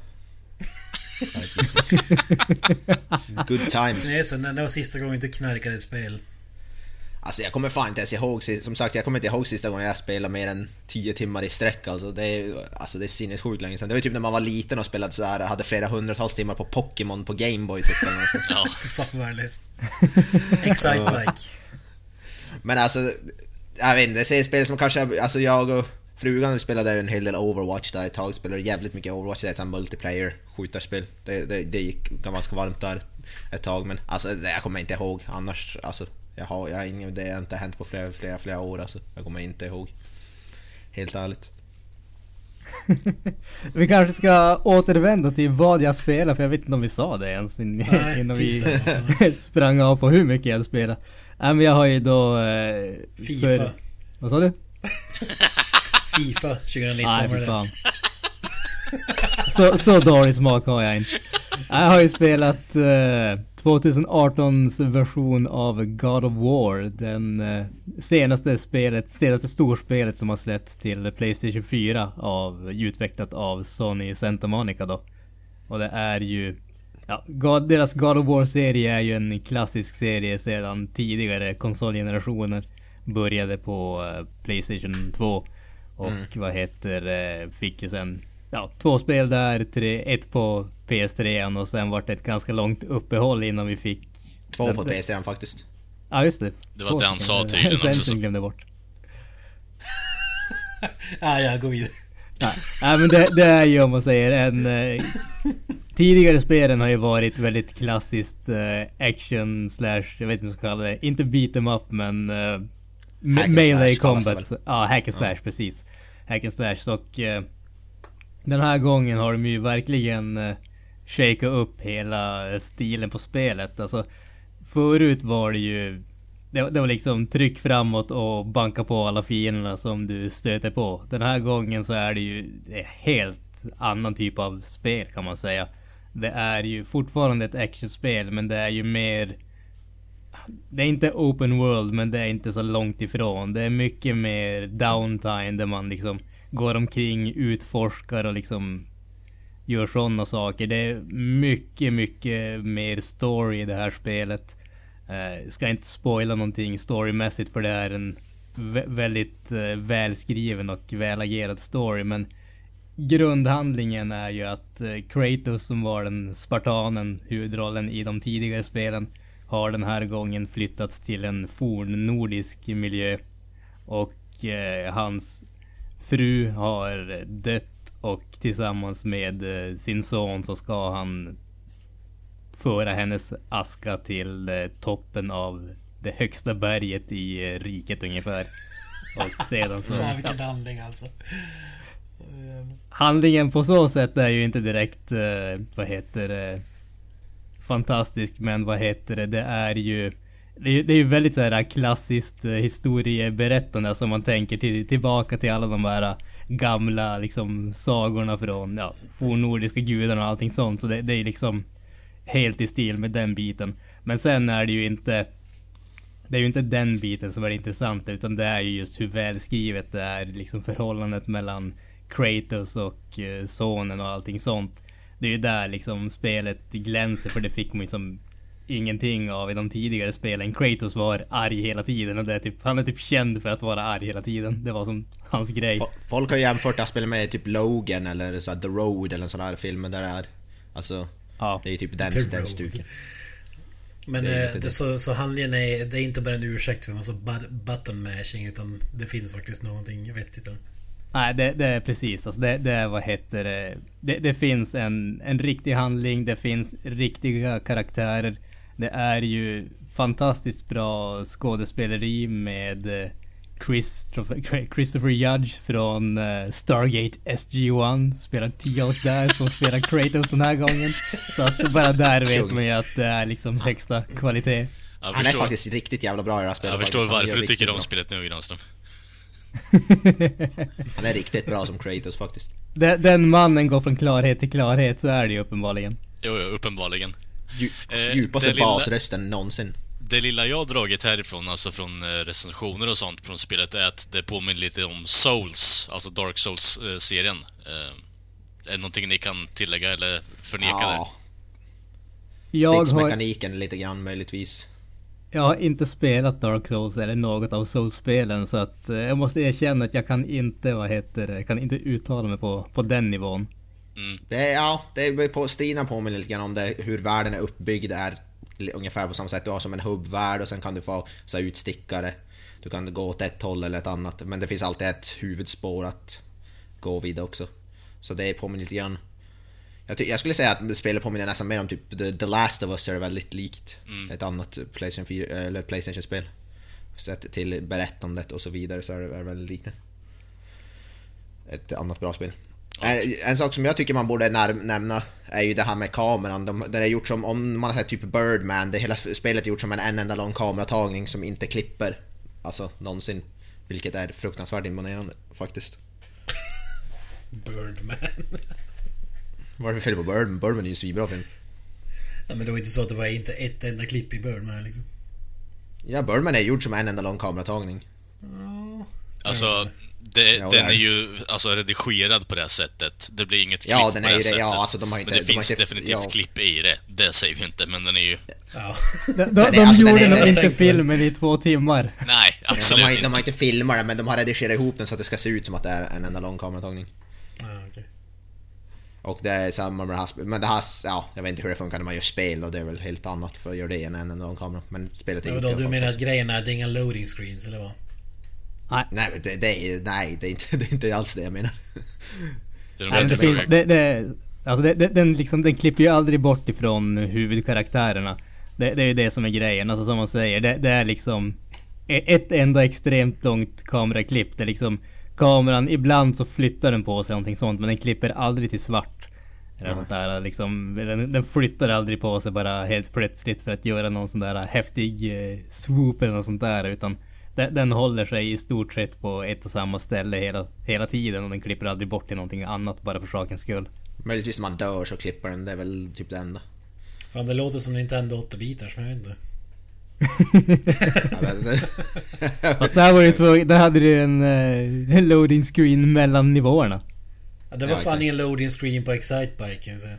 <laughs> Good times. Nej, sen när det var sista gången du knarkade ett spel. Alltså jag kommer fan inte ens ihåg, som sagt jag kommer inte ihåg sista gången jag spelade mer än 10 timmar i sträck alltså. Det är, alltså det är sinnessjukt länge sedan. Det var typ när man var liten och spelade sådär, hade flera hundratals timmar på Pokémon på Gameboy typ eller något. Ja, <laughs> Fan vad värdelöst. <laughs> Excite Mike. Men alltså, jag vet inte, det är ett spel som kanske, alltså jag och frugan spelade en hel del Overwatch där ett tag, spelade jävligt mycket Overwatch, det är ett multiplayer skjutarspel. Det, det, det gick ganska varmt där ett tag men alltså det, jag kommer inte ihåg annars, alltså jag har, jag har ingen, det har inte hänt på flera, flera, flera år alltså. Jag kommer inte ihåg. Helt ärligt. <laughs> Vi kanske ska återvända till vad jag spelar för jag vet inte om vi sa det ens in, Nej, <laughs> innan vi titta. <laughs> sprang av på hur mycket jag spelar. Nej men jag har ju då... Eh, Fifa. för- vad sa du? Fifa 2019 Nej var det. fan. Så, så dålig smak har jag inte. Jag har ju spelat eh, 2018s version av God of War. Den eh, senaste spelet, senaste storspelet som har släppts till Playstation 4 av, utvecklat av Sony Santa Monica då. Och det är ju Ja, God, deras God of War-serie är ju en klassisk serie sedan tidigare konsolgenerationer. Började på eh, Playstation 2. Och vad heter eh, fick ju sen Ja, två spel där, tre, ett på PS3 och sen vart det ett ganska långt uppehåll innan vi fick Två på PS3 faktiskt. Ja just det. Det var Två det han sa tydligen <laughs> Sen också, så. glömde <laughs> jag bort. Ah, ja, gå vidare. Nej, nej men det, det är ju om man säger en... Eh, tidigare spelen har ju varit väldigt klassiskt eh, action slash, jag vet inte vad jag ska kalla det. Inte beat em up men... Eh, melee combat. Ja, hack and slash precis. Hack and slash och... Eh, den här gången har de ju verkligen eh, shakat upp hela eh, stilen på spelet. Alltså förut var det ju det, det var liksom tryck framåt och banka på alla fienderna som du stöter på. Den här gången så är det ju en helt annan typ av spel kan man säga. Det är ju fortfarande ett actionspel men det är ju mer det är inte open world men det är inte så långt ifrån. Det är mycket mer downtime där man liksom går omkring, utforskar och liksom gör sådana saker. Det är mycket, mycket mer story i det här spelet. Eh, ska inte spoila någonting storymässigt för det är en vä- väldigt eh, välskriven och välagerad story men grundhandlingen är ju att eh, Kratos som var den spartanen, huvudrollen i de tidigare spelen, har den här gången flyttats till en fornnordisk miljö. Och eh, hans fru har dött och tillsammans med eh, sin son så ska han föra hennes aska till eh, toppen av det högsta berget i eh, riket ungefär. Och sedan så... Fan vilken handling alltså. Handlingen på så sätt är ju inte direkt, vad heter det, fantastisk men vad heter det, det är ju det är, det är ju väldigt så här äh, klassiskt äh, historieberättande som man tänker till, tillbaka till alla de här äh, gamla liksom sagorna från ja, fornnordiska gudarna och allting sånt. Så det, det är liksom helt i stil med den biten. Men sen är det ju inte det är ju inte den biten som är intressant utan det är ju just hur välskrivet det är liksom förhållandet mellan Kratos och sonen och allting sånt. Det är ju där liksom spelet glänser för det fick man ju som ingenting av i de tidigare spelen. Kratos var arg hela tiden och det är typ, han är typ känd för att vara arg hela tiden. Det var som hans grej. Fo- Folk har jämfört det här spelet med typ Logan eller så här The Road eller en sån här film där det är... Alltså, Ja. det är ju typ den, den stuken. Men Det är det det, så, så handlingen är, det är inte bara en ursäkt för en massa but- button mashing utan det finns faktiskt någonting vettigt. Nej, det, det är precis. Alltså det, det är vad heter det. Det, det finns en, en riktig handling. Det finns riktiga karaktärer. Det är ju fantastiskt bra skådespeleri med eh, Christopher, <laughs> Christopher Judge från eh, Stargate SG-1. Spelar 10 år där som spelar Kratos den här gången. Så alltså bara där vet man ju att det är liksom högsta kvalitet. Jag Han är förstår, faktiskt riktigt jävla bra i det här spelet. jag förstår varför du tycker om spelet nu, Granström. <laughs> Han är riktigt bra som Kratos faktiskt. Den, den mannen går från klarhet till klarhet, så är det ju uppenbarligen. Jo, jo, uppenbarligen. Dju Eh, djupaste det lilla- basrösten någonsin. Det lilla jag har dragit härifrån, alltså från eh, recensioner och sånt från spelet, är att det påminner lite om Souls, alltså Dark Souls-serien. Eh, är det någonting ni kan tillägga eller förneka där? Ja, Jag har, stridsmekaniken lite grann möjligtvis. jag har inte spelat Dark Souls eller något av Souls-spelen så att eh, jag måste erkänna att jag kan inte, vad heter det, kan inte uttala mig på, på den nivån. Det är, ja, det är på Stina påminner lite grann om det, hur världen är uppbyggd är ungefär på samma sätt. Du har som en hubbvärld och sen kan du få så här, utstickare. Du kan gå åt ett håll eller ett annat, men det finns alltid ett huvudspår att gå vidare också. Så det påminner lite grann. Jag, jag skulle säga att spelet påminner nästan mer om typ The, The Last of Us är väldigt likt ett annat Playstation, 4, eller Playstation-spel. Sett till berättandet och så vidare så är det, det väldigt likt det. Ett annat bra spel. En, en sak som jag tycker man borde nämna är ju det här med kameran. De, det är gjort som, om man har typ Birdman, det hela spelet är gjort som en, en enda lång kameratagning som inte klipper. Alltså någonsin. Vilket är fruktansvärt imponerande faktiskt. <laughs> Birdman. Vad är det för fel på Birdman? Birdman är ju en svinbra film. Ja, men det var inte så att det var inte ett enda klipp i Birdman liksom. Ja, Birdman är gjord som en enda lång kameratagning. Alltså, det, Ja, den det är ju alltså, redigerad på det här sättet. Det blir inget klipp Ja, den på är det här det. Ja, sättet. alltså, de har inte- men det de har finns inte- definitivt ja. klipp i det. Det säger vi inte, men den är ju... Ja. De, de, det- de alltså, gjorde nog inte filmen i två timmar. Nej, De absolut har, inte. de har inte filmat den, men de har redigerat ihop den så att det ska se ut som att det är en enda lång kameratagning. ja okej. Och det är samma med det här sp- Men det här, ja, jag vet inte hur det funkar när man gör spel och det är väl helt annat för att göra det än en enda lång kamera. Men spelet är vadå, alla du menar att grejen är det är inga loading screens eller vad? Nej, men det, det är, nej, det är, inte, <laughs> det är inte alls det jag menar. Det är nog Nej, men det bättre finns, för- det, det, alltså det, det, den, liksom, den klipper ju aldrig bort ifrån huvudkaraktärerna. Det, det är ju det som är grejen, alltså som man säger. Det, det är liksom e- ett enda extremt långt kameraklipp. Det är liksom kameran, ibland så flyttar den på sig någonting sånt men den klipper aldrig till svart. Eller sånt där, liksom, den, den flyttar aldrig på sig bara helt plötsligt för att göra någon sån där häftig eh, swoop eller något sånt där. Utan den, den håller sig i stort sett på ett och samma ställe hela, hela tiden och den klipper aldrig bort till någonting annat bara för sakens skull. Möjligtvis när man dör så klipper den, det är väl typ det enda. Fan det låter som Nintendo 8-bitars men jag vet inte. Det- <laughs> det- Fast där var ju tvungen, där hade du en eh, loading screen mellan nivåerna. Ja, det var Ja, fan exakt. ingen loading screen på Excitebike kan jag säga.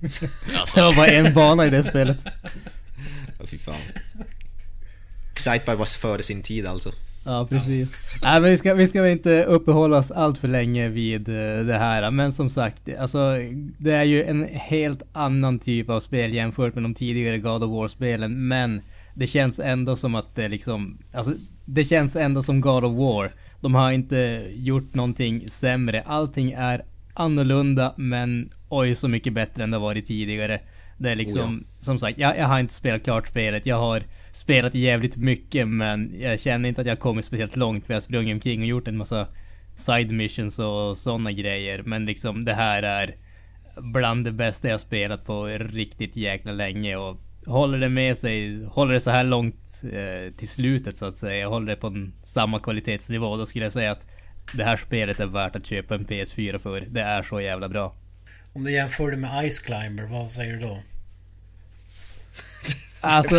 <laughs> Det Alltså, var bara en bana i det spelet. Ja, fy fan. Excitebike var före sin tid alltså. Ja, precis. Nej, men vi ska, vi ska väl inte uppehålla oss allt för länge vid eh, det här. Men som sagt, alltså det är ju en helt annan typ av spel jämfört med de tidigare God of War-spelen. Men det känns ändå som att det liksom, alltså det känns ändå som God of War. De har inte gjort någonting sämre. Allting är annorlunda men oj så mycket bättre än det varit tidigare. Det är liksom, som sagt, jag, jag har inte spelat klart spelet. Jag har spelat jävligt mycket men jag känner inte att jag har kommit speciellt långt för jag har sprungit omkring och gjort en massa side missions och sådana grejer. Men liksom det här är bland det bästa jag spelat på riktigt jäkla länge och håller det med sig, håller det så här långt eh, till slutet så att säga, håller det på en, samma kvalitetsnivå, då skulle jag säga att det här spelet är värt att köpa en PS4 för. Det är så jävla bra. Om du jämför det med Ice Climber, vad säger du då? Alltså,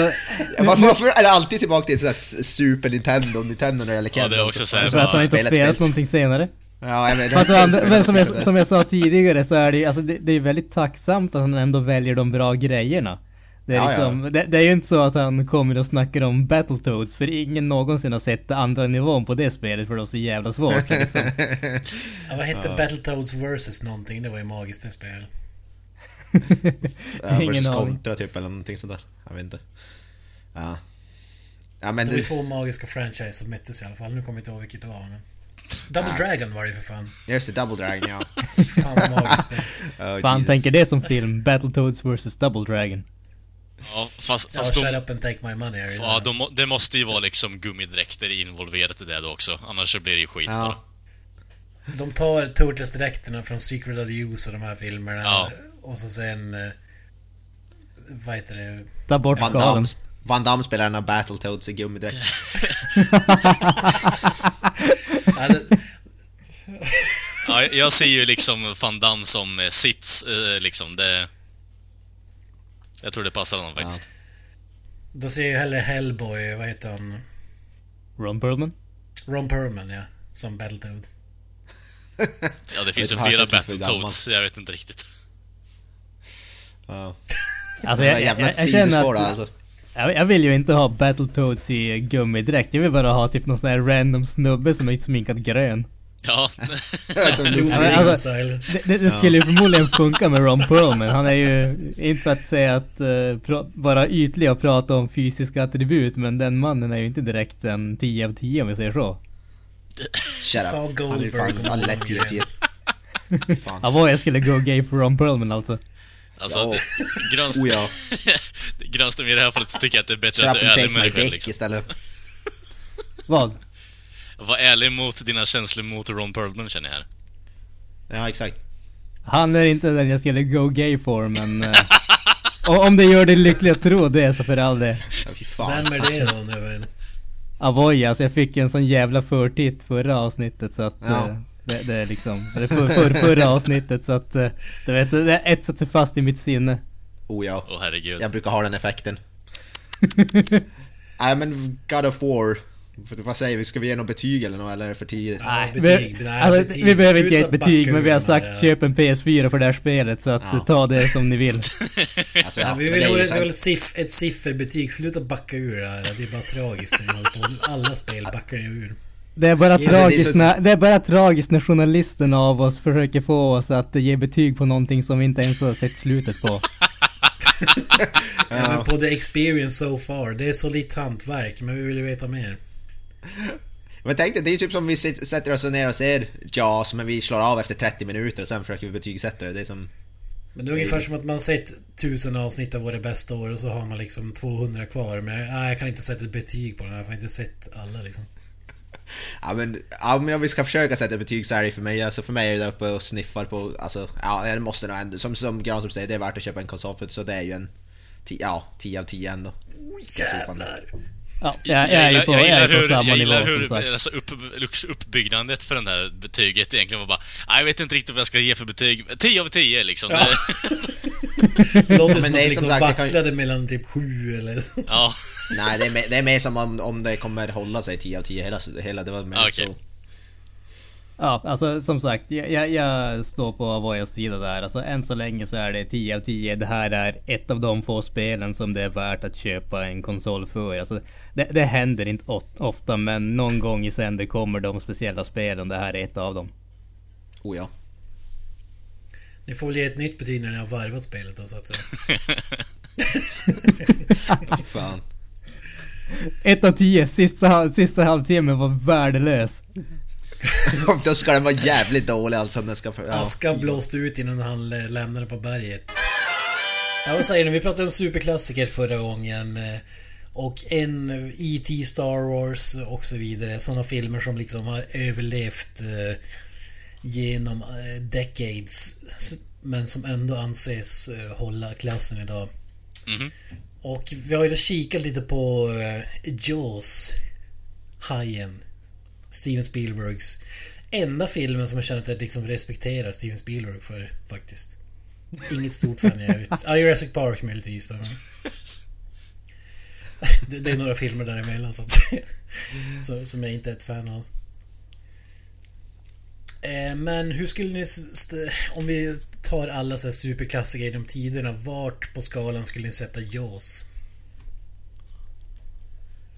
Ja, Varför, varför är det alltid tillbaka till sådär Super Nintendo, Nintendo det gäller Ja, det är också så här jag tror att han inte har spelat någonting senare. Ja, jag vet, men som, jag, som jag sa tidigare så är det, alltså det, det är väldigt tacksamt att han ändå väljer de bra grejerna. Det är, Ja, ja. liksom, Det, det är ju inte så att han kommer och snackar om Battletoads för ingen någonsin har sett andra nivån på det spelet för det var så jävla svårt. Liksom. <laughs> Ja, vad hette Battletoads vs någonting? Det var ju magiskt det spelet. Ja, Ingen aning. kontra typ eller någonting sånt där. Jag vet inte. Ja. Ja men Det var det, två magiska franchise som möttes i alla fall. Nu kommer jag inte ihåg vilket det var. Men... Double Dragon var det ju för fan. just det, Double Dragon ja. <laughs> Fan vad magiskt. <laughs> Oh, Fan Jesus. tänker det som film, Battletoads vs Double Dragon. ja, fast, Ja, fast shut de, up and take my money. ja, de, det måste ju vara liksom gummidräkter involverat i det då också. Annars så blir det ju skit bara. Ja. De tar Turtles-dräkterna från Secret of the Use och de här filmerna. Ja. Och så sen... eh, Vad heter det? Ta bort Van. Damme, Van Damme spelar en av Battletoads i gummidräkt. <laughs> <laughs> Ja, det, Ja, jag ser ju liksom Van Damme som eh, sits, eh, liksom. Det... Jag tror det passar honom faktiskt. då ser jag hellre Hellboy, vad heter han? Ron Perlman? Ron Perlman, ja. Som Battletoad. Ja, det finns ju flera Battletoads, jag vet inte riktigt. Ja. Alltså Det jag, jag, jag, jag känner att... alltså. Jag, jag vill ju inte ha Battletoads i gummidräkt. Jag vill bara ha typ någon sån här random snubbe som är sminkad grön. Ja, <laughs> Som alltså- style. Det, det, det skulle ju förmodligen funka med Ron Perlman. Han är ju, inte för att säga att uh, vara ytlig och prata om fysiska attribut, men den mannen är ju inte direkt en 10 av 10 om vi säger så. Shut up. Ta Han är Goldberg fan, lätt Morgan. 10 Fan. Ja, vad jag skulle gå gay för Ron Perlman alltså. Alltså... Ja. det- <laughs> Grönst- Oh ja. <laughs> Grönström i det här fallet så tycker jag att det är bättre Shut att du är ärlig med dig själv liksom. istället. <laughs> Vad? Var ärlig mot dina känslor mot Ron Perlman känner jag här. Ja, exakt. Han är inte den jag skulle go gay for, men... eh, och om det gör dig lycklig att tro det så för all det. Vem är det då nu? men? Avoy, alltså jag fick en sån jävla förtitt förra avsnittet så att... Ja. eh, det, det är liksom... Eller för, för, förra avsnittet så att... eh, Du vet, det är etsat sig fast i mitt sinne. Oh ja. Åh herregud. Jag brukar ha den effekten. <laughs> Nej men God of War. För- Vad säger vi? Ska vi ge något betyg eller något eller är det för tidigt? Nej, vi, betyg. Nej, alltså, betyg. vi behöver inte ge ett betyg men vi har sagt ja. köp en PS4 för det här spelet så att Ja. ta det som ni vill. <laughs> Alltså, Ja, ja, vi vill det är ha ett, vi ett siff, ett sifferbetyg. Sluta backa ur det här. Det är bara tragiskt när vi. Alla spel backar ni ur. Det är bara Ja, det är tragiskt så- när, det är bara tragiskt när journalisten av oss försöker få oss att ge betyg på någonting som vi inte ens har sett slutet på. <laughs> Ja. Men på the experience so far. Det är solitt hantverk, men vi vill ju veta mer. Men tänk dig, det är ju typ som vi sätter oss ner och ser Jaws men vi slår av efter 30 minuter och sen försöker vi betygsätta det. Det är som... Men det är ungefär som att man sett tusen avsnitt av våra bästa år och så har man liksom 200 kvar. Men nej, jag kan inte sätta ett betyg på den här, för jag har inte sett alla liksom. <laughs> Ja men, ja, men om vi ska försöka sätta betyg så är det för mig, alltså för mig är det uppe och sniffar på, alltså, ja det måste nog ändå, som, som Granström säger, det är värt att köpa en konsol för så det är ju en, 10, ja, 10 av 10 ändå. Jävlar! Ja, jag, jag är ju på, jag på hur, jag gillar hur alltså, upp, uppbyggnadet för den här betyget egentligen var bara "Nej, Jag vet inte riktigt vad jag ska ge för betyg. 10 av 10 liksom. Ja. Det, <laughs> Det låter Men som det att är det liksom som sagt, det kan ju- vacklade mellan typ 7 eller... ja. Nej det är, mer, det är mer som om, om det kommer hålla sig 10 av 10 hela, hela det var mer Okej. så. Ja, alltså som sagt, jag, jag, jag står på Avoyas sida där. Alltså än så länge så är det 10 av 10. Det här är ett av de få spelen som det är värt att köpa en konsol för. Alltså, det, det händer inte ofta, men någon gång i sänder kommer de speciella spelen. Det här är ett av dem. Oh ja. Ni får väl ge ett nytt betyg när ni har varvat spelet då, så att... <laughs> Fan. Ett av tio, sista, sista halvtimmen var värdelös. <laughs> Då ska den vara jävligt dålig alltså om den ska... för- Ja. Askan blåste ut innan han lämnade på berget. Ja, vad säger ni? Vi pratade om superklassiker förra gången. eh, Och en E.T. Star Wars och så vidare. Sådana filmer som liksom har överlevt eh, genom eh, decades. Men som ändå anses hålla klassen idag. Mhm. Och vi har ju kikat lite på Jaws. Hajen. Steven Spielbergs enda filmen som jag känner att jag liksom respekterar Steven Spielberg för faktiskt. Inget stort fan i övrigt. Ja, Jurassic Park möjligtvis då. Det, det är några filmer däremellan så att säga. Så, som jag inte är ett fan av. Eh, Men hur skulle ni... Om vi tar alla så här superklassiker genom tiderna. Vart på skalan skulle ni sätta Jaws?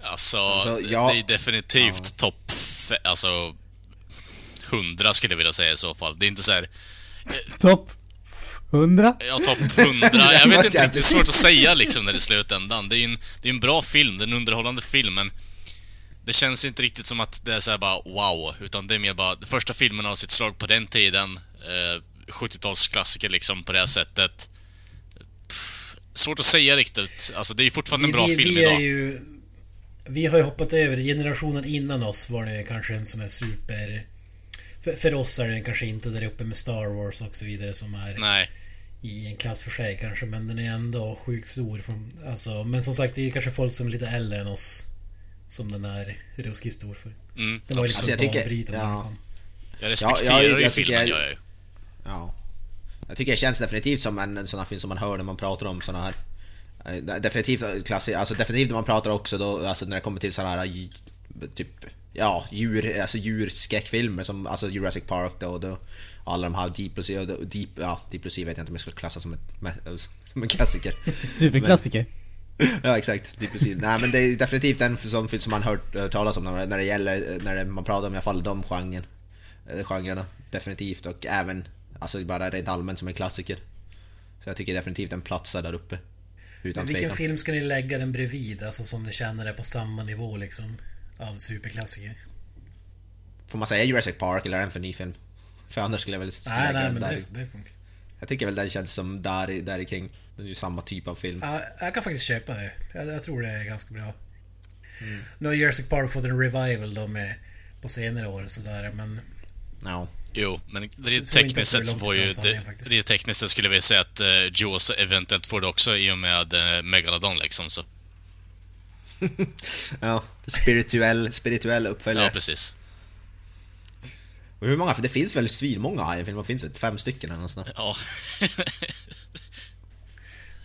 Alltså, Alltså, det- ja. det är definitivt topp... fe- Alltså... 100 skulle jag vilja säga i så fall. Det är inte så här... Topp 100? Ja, topp 100. Jag vet <laughs> inte jävligt- riktigt, svårt att säga liksom när det är slutändan. Det är en, det är en bra film, det är en underhållande film, men det känns inte riktigt som att det är så här bara wow, utan det är mer bara första filmen av sitt slag på den tiden. Eh, 70-talsklassiker liksom på det här sättet. Pff, svårt att säga riktigt. Alltså det är ju fortfarande en bra vi, film vi idag. Är ju, vi har ju hoppat över, generationen innan oss var det kanske en sån här super... För, för oss är den kanske inte där uppe med Star Wars och så vidare som är Nej. i en klass för sig kanske men den är ändå sjukt stor. Från, alltså, men som sagt det är kanske folk som är lite äldre än oss som den är ruskigt stor för. Mm. Den var ju liksom Alltså, jag tycker- banbrytande när den ja. kom. Jag respekterar Ja, jag- ju filmen, jag- gör jag ju. Ja. Jag tycker det känns definitivt som en, en sån här film som man hör när man pratar om såna här Definitivt klassiker, alltså definitivt när man pratar också då, alltså när det kommer till såna här dj- typ Ja, djur, alltså djurskräckfilmer som alltså Jurassic Park då, och då alla de här Deep Blue Sea, Deep, ja, Deep Blue Sea vet jag inte om jag skulle klassa som, ett, <laughs> som en klassiker. <laughs> Superklassiker. <laughs> Ja exakt, precis. Nej men det är definitivt en sån film som man hört hört talas om när det gäller, när det, man pratar om i alla fall de genren, eh, genrerna. Definitivt och även, alltså bara rent allmänt som en klassiker. Så jag tycker definitivt den platsar där uppe. Utan Men vilken tvekan. film ska ni lägga den bredvid? Alltså som ni känner är på samma nivå liksom. Av superklassiker. Får man säga Jurassic Park eller är en för ny film? För annars skulle jag väl Nej, nej men det, det funkar. Jag tycker väl den känns som där, där kring. Det är ju samma typ av film. Ja, jag kan faktiskt köpa det. Jag, jag tror det är ganska bra. Mm. Nu har Jurassic Park fått en revival då med på senare år och sådär men... Ja. Jo, men rent tekniskt sett så får ju... rent tekniskt sett skulle vi säga att uh, Jaws eventuellt får det också i och med uh, Megalodon liksom, så... <laughs> Ja, spirituell, spirituell uppföljare. Ja, precis. Och hur många? För det finns väl svinmånga i filmen? Finns det fem stycken eller något sånt? Ja. <laughs>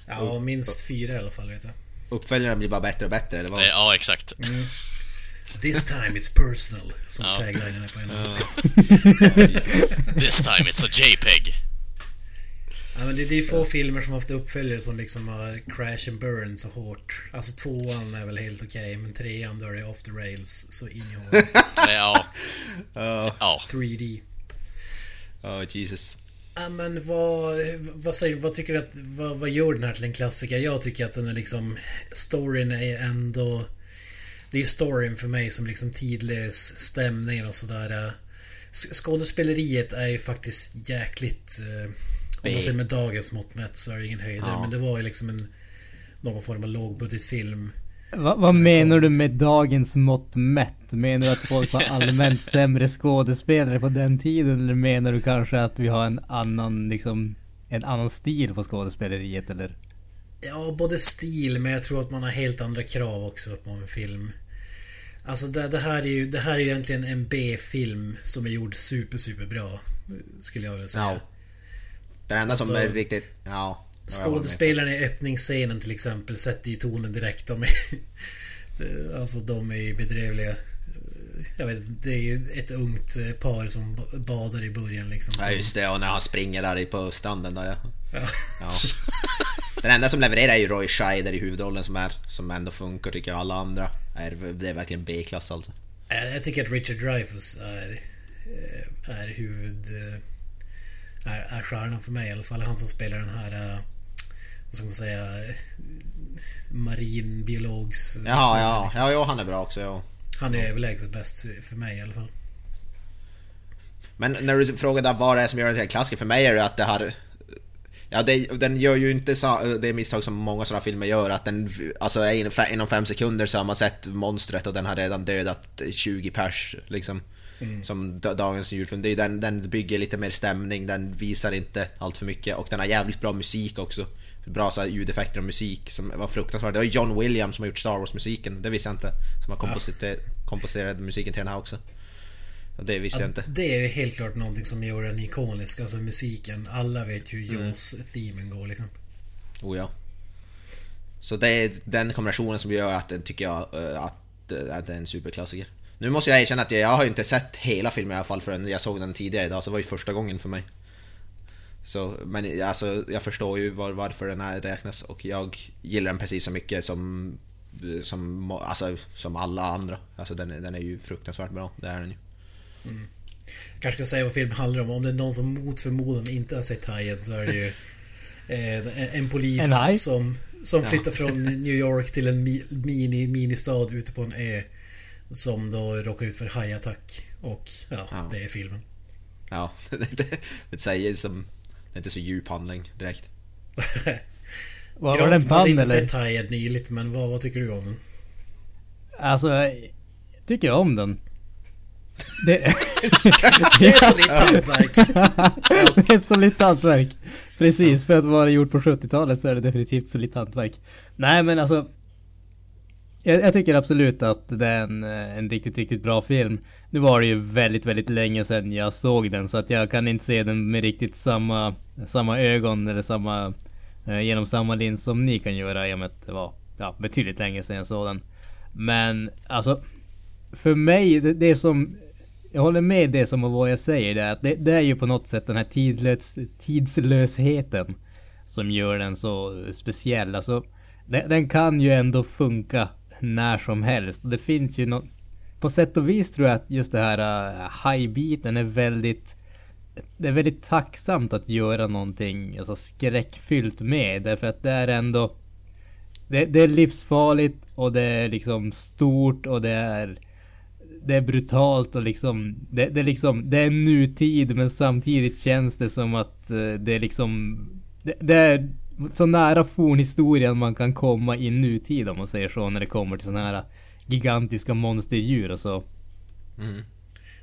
Ja, minst fyra i alla fall vet jag. Uppföljarna blir bara bättre och bättre eller vad? ja, exakt. This time it's personal. Som Ja. taglinen är på en. <laughs> This time it's a JPEG. Ja, men det, det är få filmer som har haft uppföljare som liksom har crash and burn så hårt. Alltså tvåan är väl helt okej, men trean då är det off the rails så in i. Ja. Ja. 3D. Oh, Jesus. Ja men vad, vad säger vad tycker du att, vad, vad gör den här till en klassiker? Jag tycker att den är liksom, storyn är ändå, det är storyn för mig som liksom tidlös, stämningen och sådär. Skådespeleriet är ju faktiskt jäkligt, eh, om man ser med dagens mått mätt så är det ingen höjdare. Ja. Men det var ju liksom en, någon form av lågbudgetfilm. Va, vad menar du med dagens mått mätt? Menar du att folk var allmänt <laughs> sämre skådespelare på den tiden? Eller menar du kanske att vi har en annan, liksom, en annan stil på skådespeleriet eller? Ja, både stil men jag tror att man har helt andra krav också på en film. Alltså det, det här är ju det här är ju egentligen en B-film som är gjord super, super bra. Skulle jag vilja säga. Ja. Den enda som Alltså, är riktigt... Ja. Skådespelarna i öppningsscenen till exempel sätter ju tonen direkt. De är, <laughs> alltså de är ju bedrövliga. Jag vet det är ju ett ungt par som ba- badar i början liksom. Ja just det, och när han springer där på stranden där ja. Ja. ja. Den enda som levererar är ju Roy Scheider i huvudrollen som är, som ändå funkar tycker jag. Alla andra är, det är verkligen B-klass alltså. Jag jag tycker att Richard Dreyfuss är, eh, är huvud... eh, Är, är stjärnan för mig i alla fall. Han som spelar den här... eh, Vad ska man säga? eh, Marinbiologs... Ja, ja, ja, han är bra också ja. Han är överlägset bäst för- för mig i alla fall. Men när du frågade vad det är som gör det till en klassiker, för mig är det att det har... Ja, det, den gör ju inte det misstag som många sådana filmer gör, att den... Alltså inom fe- inom fem sekunder så har man sett monstret och den har redan dödat 20 pers, liksom. Som da- dagens julfilm. Det är den, den bygger lite mer stämning, den visar inte allt för mycket och den har jävligt bra musik också. Bra så här, ljudeffekter och musik som var fruktansvärt. Det var John Williams som har gjort Star Wars-musiken, det visste jag inte. Som har komposit- komposterat musiken till den här också. Det visste jag inte. Det är helt klart någonting som gör den ikonisk. Alltså musiken. Alla vet hur Jaws-themen går liksom. Oh ja. Så det är den kombinationen som gör att den tycker jag eh, att, eh, att det är en superklassiker. Nu måste jag erkänna att jag, jag har ju inte sett hela filmen i alla fall förrän jag såg den tidigare idag, så det var ju första gången för mig. Så, men alltså, jag förstår ju var, varför den här räknas och jag gillar den precis så mycket som, som, må- alltså, som alla andra. Alltså den, är- den är ju fruktansvärt bra, det är den ju. Jag kanske ska säga vad filmen handlar om. Om det är någon som mot förmodan inte har sett Hajen så är det ju eh, en polis En som, som flyttar från New York till en mi- mini, ministad ute på en ö. Som då råkar ut för hajattack. Och ja, Ja. det är filmen. Ja, <laughs> det, säger som... Det är inte så djup handling direkt. <laughs> Var, var det en Granström hade inte eller? sett Hajen nyligt men vad, vad tycker du om den? Alltså, jag tycker jag om den. Det, <laughs> Det är så lite hantverk. <laughs> det är solitt hantverk. Precis, för att vara gjort på 70-talet så är det definitivt solitt hantverk. Nej men alltså. Jag, jag tycker absolut att det är en, eh, en riktigt, riktigt bra film. Nu var det ju väldigt, väldigt länge sedan jag såg den så att jag kan inte se den med riktigt samma, samma ögon eller samma, eh, genom samma lins som ni kan göra i och med att det var ja, betydligt länge sedan jag såg den. Men alltså, för mig, det, det som jag håller med det som vad jag säger där. Att det, det är ju på något sätt den här tidlös, tidslösheten som gör den så speciell. Alltså, den, den kan ju ändå funka när som helst. Det finns ju något... På sätt och vis tror jag att just det här äh, uh, high-biten är väldigt... Det är väldigt tacksamt att göra någonting alltså skräckfyllt med. Därför att det är ändå... Det, det är livsfarligt och det är liksom stort och det är... Det är brutalt och liksom... Det, det är liksom... Det är nutid men samtidigt känns det som att eh, det är liksom... Det, det är så nära fornhistorien man kan komma i nutid om man säger så när det kommer till sådana här gigantiska monsterdjur och så. Mm.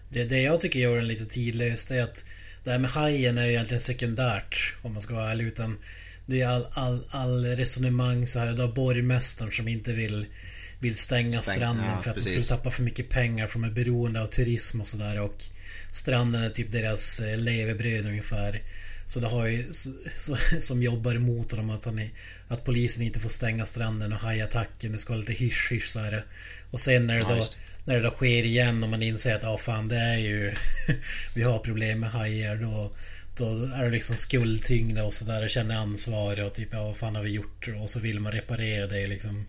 Det, det jag tycker gör den lite tidlös det är att det här med hajen är egentligen sekundärt om man ska vara ärlig utan det är all, all, all resonemang så här. Du har borgmästaren som inte vill vill stänga Stäng- stranden ja, för att de precis. skulle tappa för mycket pengar för de är beroende av turism och sådär och stranden är typ deras eh, levebröd ungefär. Så det har ju som jobbar emot dem att, han är, att polisen inte får stänga stranden och hajattacken. Det ska vara lite hysch-hysch så här. Och sen när det, Ja, då, när det då sker igen och man inser att ja fan det är ju <laughs> Vi har problem med hajar då Då är det liksom skuldtyngda och sådär och känner ansvar och typ ja vad fan har vi gjort och så vill man reparera det liksom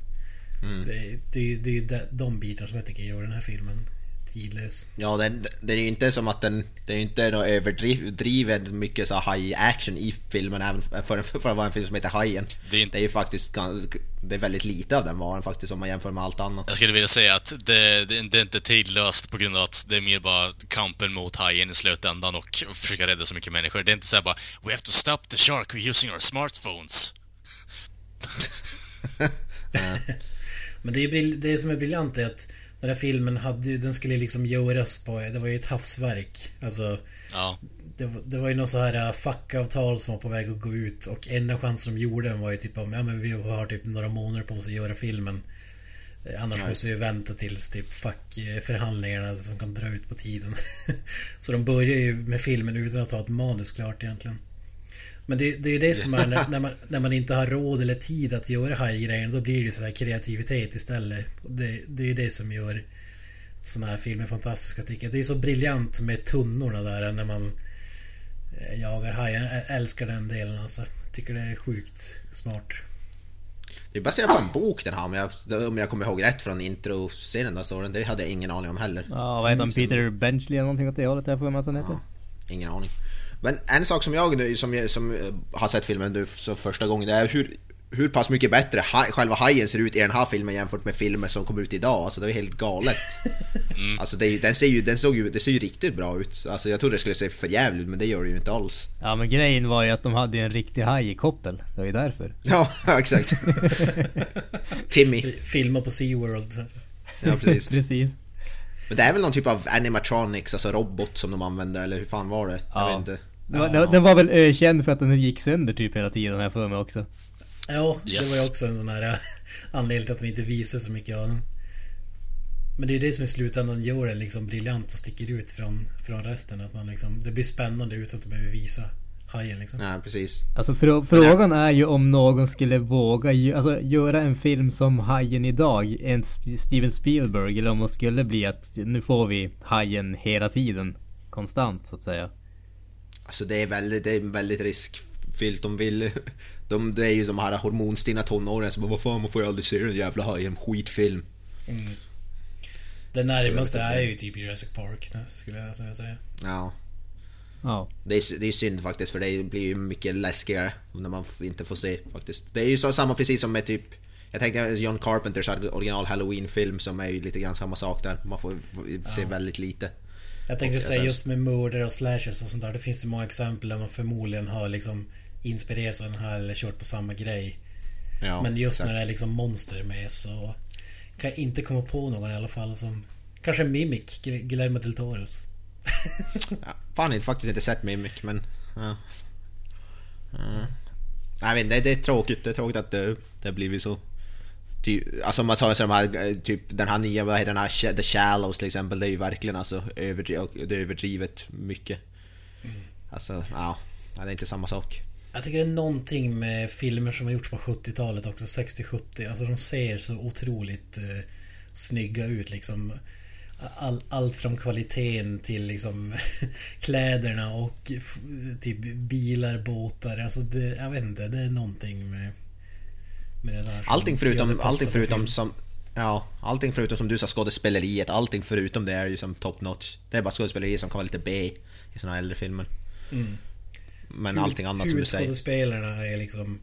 Mm. Det, det, det är ju de, bitarna som jag tycker gör den här filmen tidlös Ja, den, det är ju inte som att den... Det är ju inte något överdrivet mycket så high action i filmen även för, för att vara en film som heter Hajen. Det är inte- Det är ju faktiskt Det är väldigt lite av den varan faktiskt om man jämför med allt annat. Jag skulle vilja säga att det, det, det är inte tidlöst på grund av att det är mer bara kampen mot hajen i slutändan och försöka rädda så mycket människor. Det är inte så här bara We have to stop the shark we're using our smartphones. <laughs> <laughs> Men det, är, det som är briljant är att den här filmen hade ju- den skulle liksom göras på, det var ju ett havsverk. Alltså Ja. det, var- det var ju något så här äh, fackavtal som var på väg att gå ut och enda chansen de gjorde den var ju typ om, ja men vi har typ några månader på oss att göra filmen. Eh, Annars måste vi vänta tills typ fackförhandlingarna som kan dra ut på tiden. <laughs> så de börjar ju med filmen utan att ha ett manus klart egentligen. Men det, det är ju det som är när, <laughs> när, man, när man inte har råd eller tid att göra hajgrejen. Då blir det så här kreativitet istället. Det, det är ju det som gör såna här filmer fantastiska tycker jag. Det är så briljant med tunnorna där när man eh, jagar hajar. Jag älskar den delen alltså. Tycker det är sjukt smart. Det är baserat på en bok den här om jag, om jag kommer ihåg rätt från introscenen där står den. Det hade jag ingen aning om heller. Ja, vad heter han? Peter Benchley eller någonting åt det hållet? Jag får mig att han heter. Ja, ingen aning. Men en sak som jag nu, som, jag- som eh, har sett filmen nu för första gången, det är hur, hur pass mycket bättre haj, själva hajen ser ut i den här filmen jämfört med filmer som kom ut idag. Alltså det är helt galet. <laughs> Alltså det den, ser ju, den såg ju, det ser ju riktigt bra ut. Alltså jag trodde det skulle se för jävligt men det gör det ju inte alls. Ja men grejen var ju att de hade en riktig haj i koppel. Det var ju därför. <laughs> Ja, exakt. <laughs> Timmy. Filma på SeaWorld. Ja, precis. Precis. Men det är väl någon typ av animatronics, alltså robot som de använde, eller hur fan var det? Jag Ja. vet inte. Den var, den- den var väl ökänd för att den gick sönder typ hela tiden jag för mig också. Ja, Yes. det var ju också en sån här äh, anledning till att de inte visar så mycket av den. Men det är det som i slutändan gör den liksom briljant och sticker ut från, från resten. Att man liksom, det blir spännande utan att du behöver visa hajen liksom. Ja, precis. Alltså frå- frågan är ju om någon skulle våga ju, alltså, göra en film som Hajen idag, en Steven Spielberg, eller om det skulle bli att nu får vi Hajen hela tiden. Konstant så att säga. Alltså det är väldigt, det är väldigt riskfyllt. De vill... <laughs> De, det är ju de här hormonstinna tonåringarna som bara vad fan man får ju aldrig se den jävla hajen, skitfilm. Det närmaste är ju typ Jurassic Park, skulle jag säga. Ja. Ja. Det är, det är synd faktiskt för det blir ju mycket läskigare när man inte får se faktiskt. Det är ju så, samma precis som med typ jag tänkte John Carpenters original Halloween-film som är ju lite grann samma sak där. Man får får se väldigt lite. Jag tänkte säga just med mördare och slashers och sånt där. Det finns det många exempel där man förmodligen har liksom inspirerats av den här eller kört på samma grej. Ja, Men just exakt. när det är liksom monster med så kan jag inte komma på någon i alla fall som... Kanske Mimic, Gu- Guillermo del Toros. <laughs> Ja, fan, jag har faktiskt inte sett Mimic men... Ja. Ja. Jag vet det, det är tråkigt. Det är tråkigt att det, det har blivit så. Ty, alltså om man tar så de här, eh, typ den här nya, vad heter den här, The Shallows till exempel. Det är ju verkligen alltså överdrivet, det är överdrivet mycket. Alltså, ja. Det är inte samma sak. Jag tycker det är någonting med filmer som har gjorts på 70-talet också, 60-70. Alltså de ser så otroligt eh, snygga ut liksom. All, allt från kvaliteten till liksom <laughs> kläderna och typ bilar, båtar. Alltså det, jag vet inte, det är någonting med, Med det där Allting förutom, allting förutom som... Ja, allting förutom som du sa skådespeleriet, allting förutom det är ju som top notch. Det är bara skådespeleriet som kan vara lite B i såna äldre filmer. Mm. Men allting annat som du säger. Huvudskådespelarna är liksom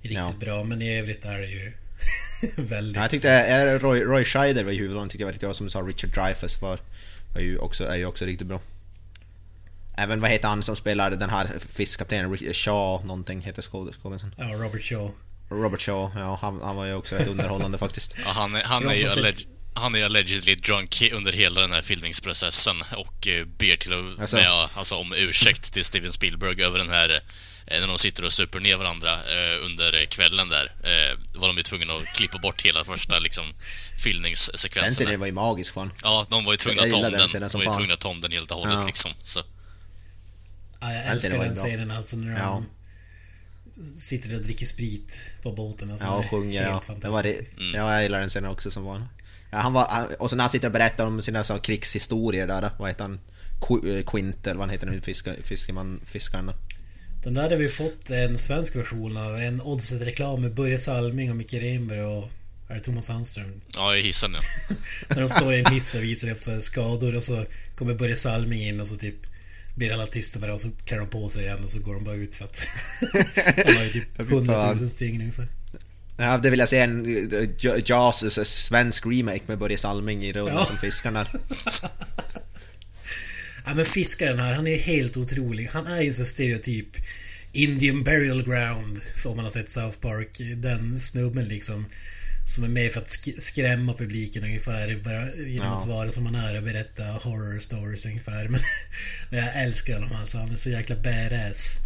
riktigt Ja. bra, men i övrigt är det ju <laughs> väldigt... Ja, jag tyckte är Roy, Roy Scheider var i huvudrollen tyckte jag var riktigt bra, som du sa Richard Dreyfuss var, var ju också, är ju också riktigt bra. Även vad heter han som spelar den här fiskkaptenen, Shaw någonting heter skådespelaren. Ja, Robert Shaw. Robert Shaw, ja han, han var ju också rätt underhållande faktiskt. Ja, han, är, han, är ju alleg- han är allegedly drunk under hela den här filmningsprocessen och eh, ber till och Alltså? med alltså, om ursäkt till Steven Spielberg över den här eh, när de sitter och super ner varandra eh, under kvällen där. Eh, var de ju tvungna att klippa bort hela första liksom Den filmningssekvensen. serien där. var ju magisk fan. Ja, de var ju tvungna att ta om den. den De var ju tvungna att ta om den helt och hållet Ja. liksom. Så. Ja, jag Den älskar scenen den ju bra. scenen alltså när de Ja. Sitter och dricker sprit på båten. Alltså, Ja, och sjunger helt ja. Det var det, fantastiskt. ja, jag gillar den scenen också som var. Ja, han var, och så när han sitter och berättar om sina så, krigshistorier där, vad heter han? Eh, Quint eller vad han heter nu, fiska, fiskeman, fiskaren. Den där har vi fått en svensk version av. En Oddset-reklam med Börje Salming och Micke Renberg och är det Thomas Sandström. Ja, i hissen ja. När de står i en hiss och visar upp så skador och så kommer Börje Salming in och så typ blir alla tysta med det och så klär de på sig igen och så går de bara ut för att <laughs> han har ju typ 100 000 stygn ungefär. Ja, det vill jag se en J- Jaws, en svensk remake med Börje Salming i rollen Ja. som fiskaren där. <laughs> Ja men fiskaren här, han är helt otrolig. Han är ju en sån stereotyp Indian burial ground, om man har sett South Park. Den snubben liksom. Som är med för att sk- skrämma publiken ungefär. Bara genom Ja. att vara som han är och berätta horror stories ungefär. Men, <laughs> men jag älskar honom alltså. Han är så jäkla badass.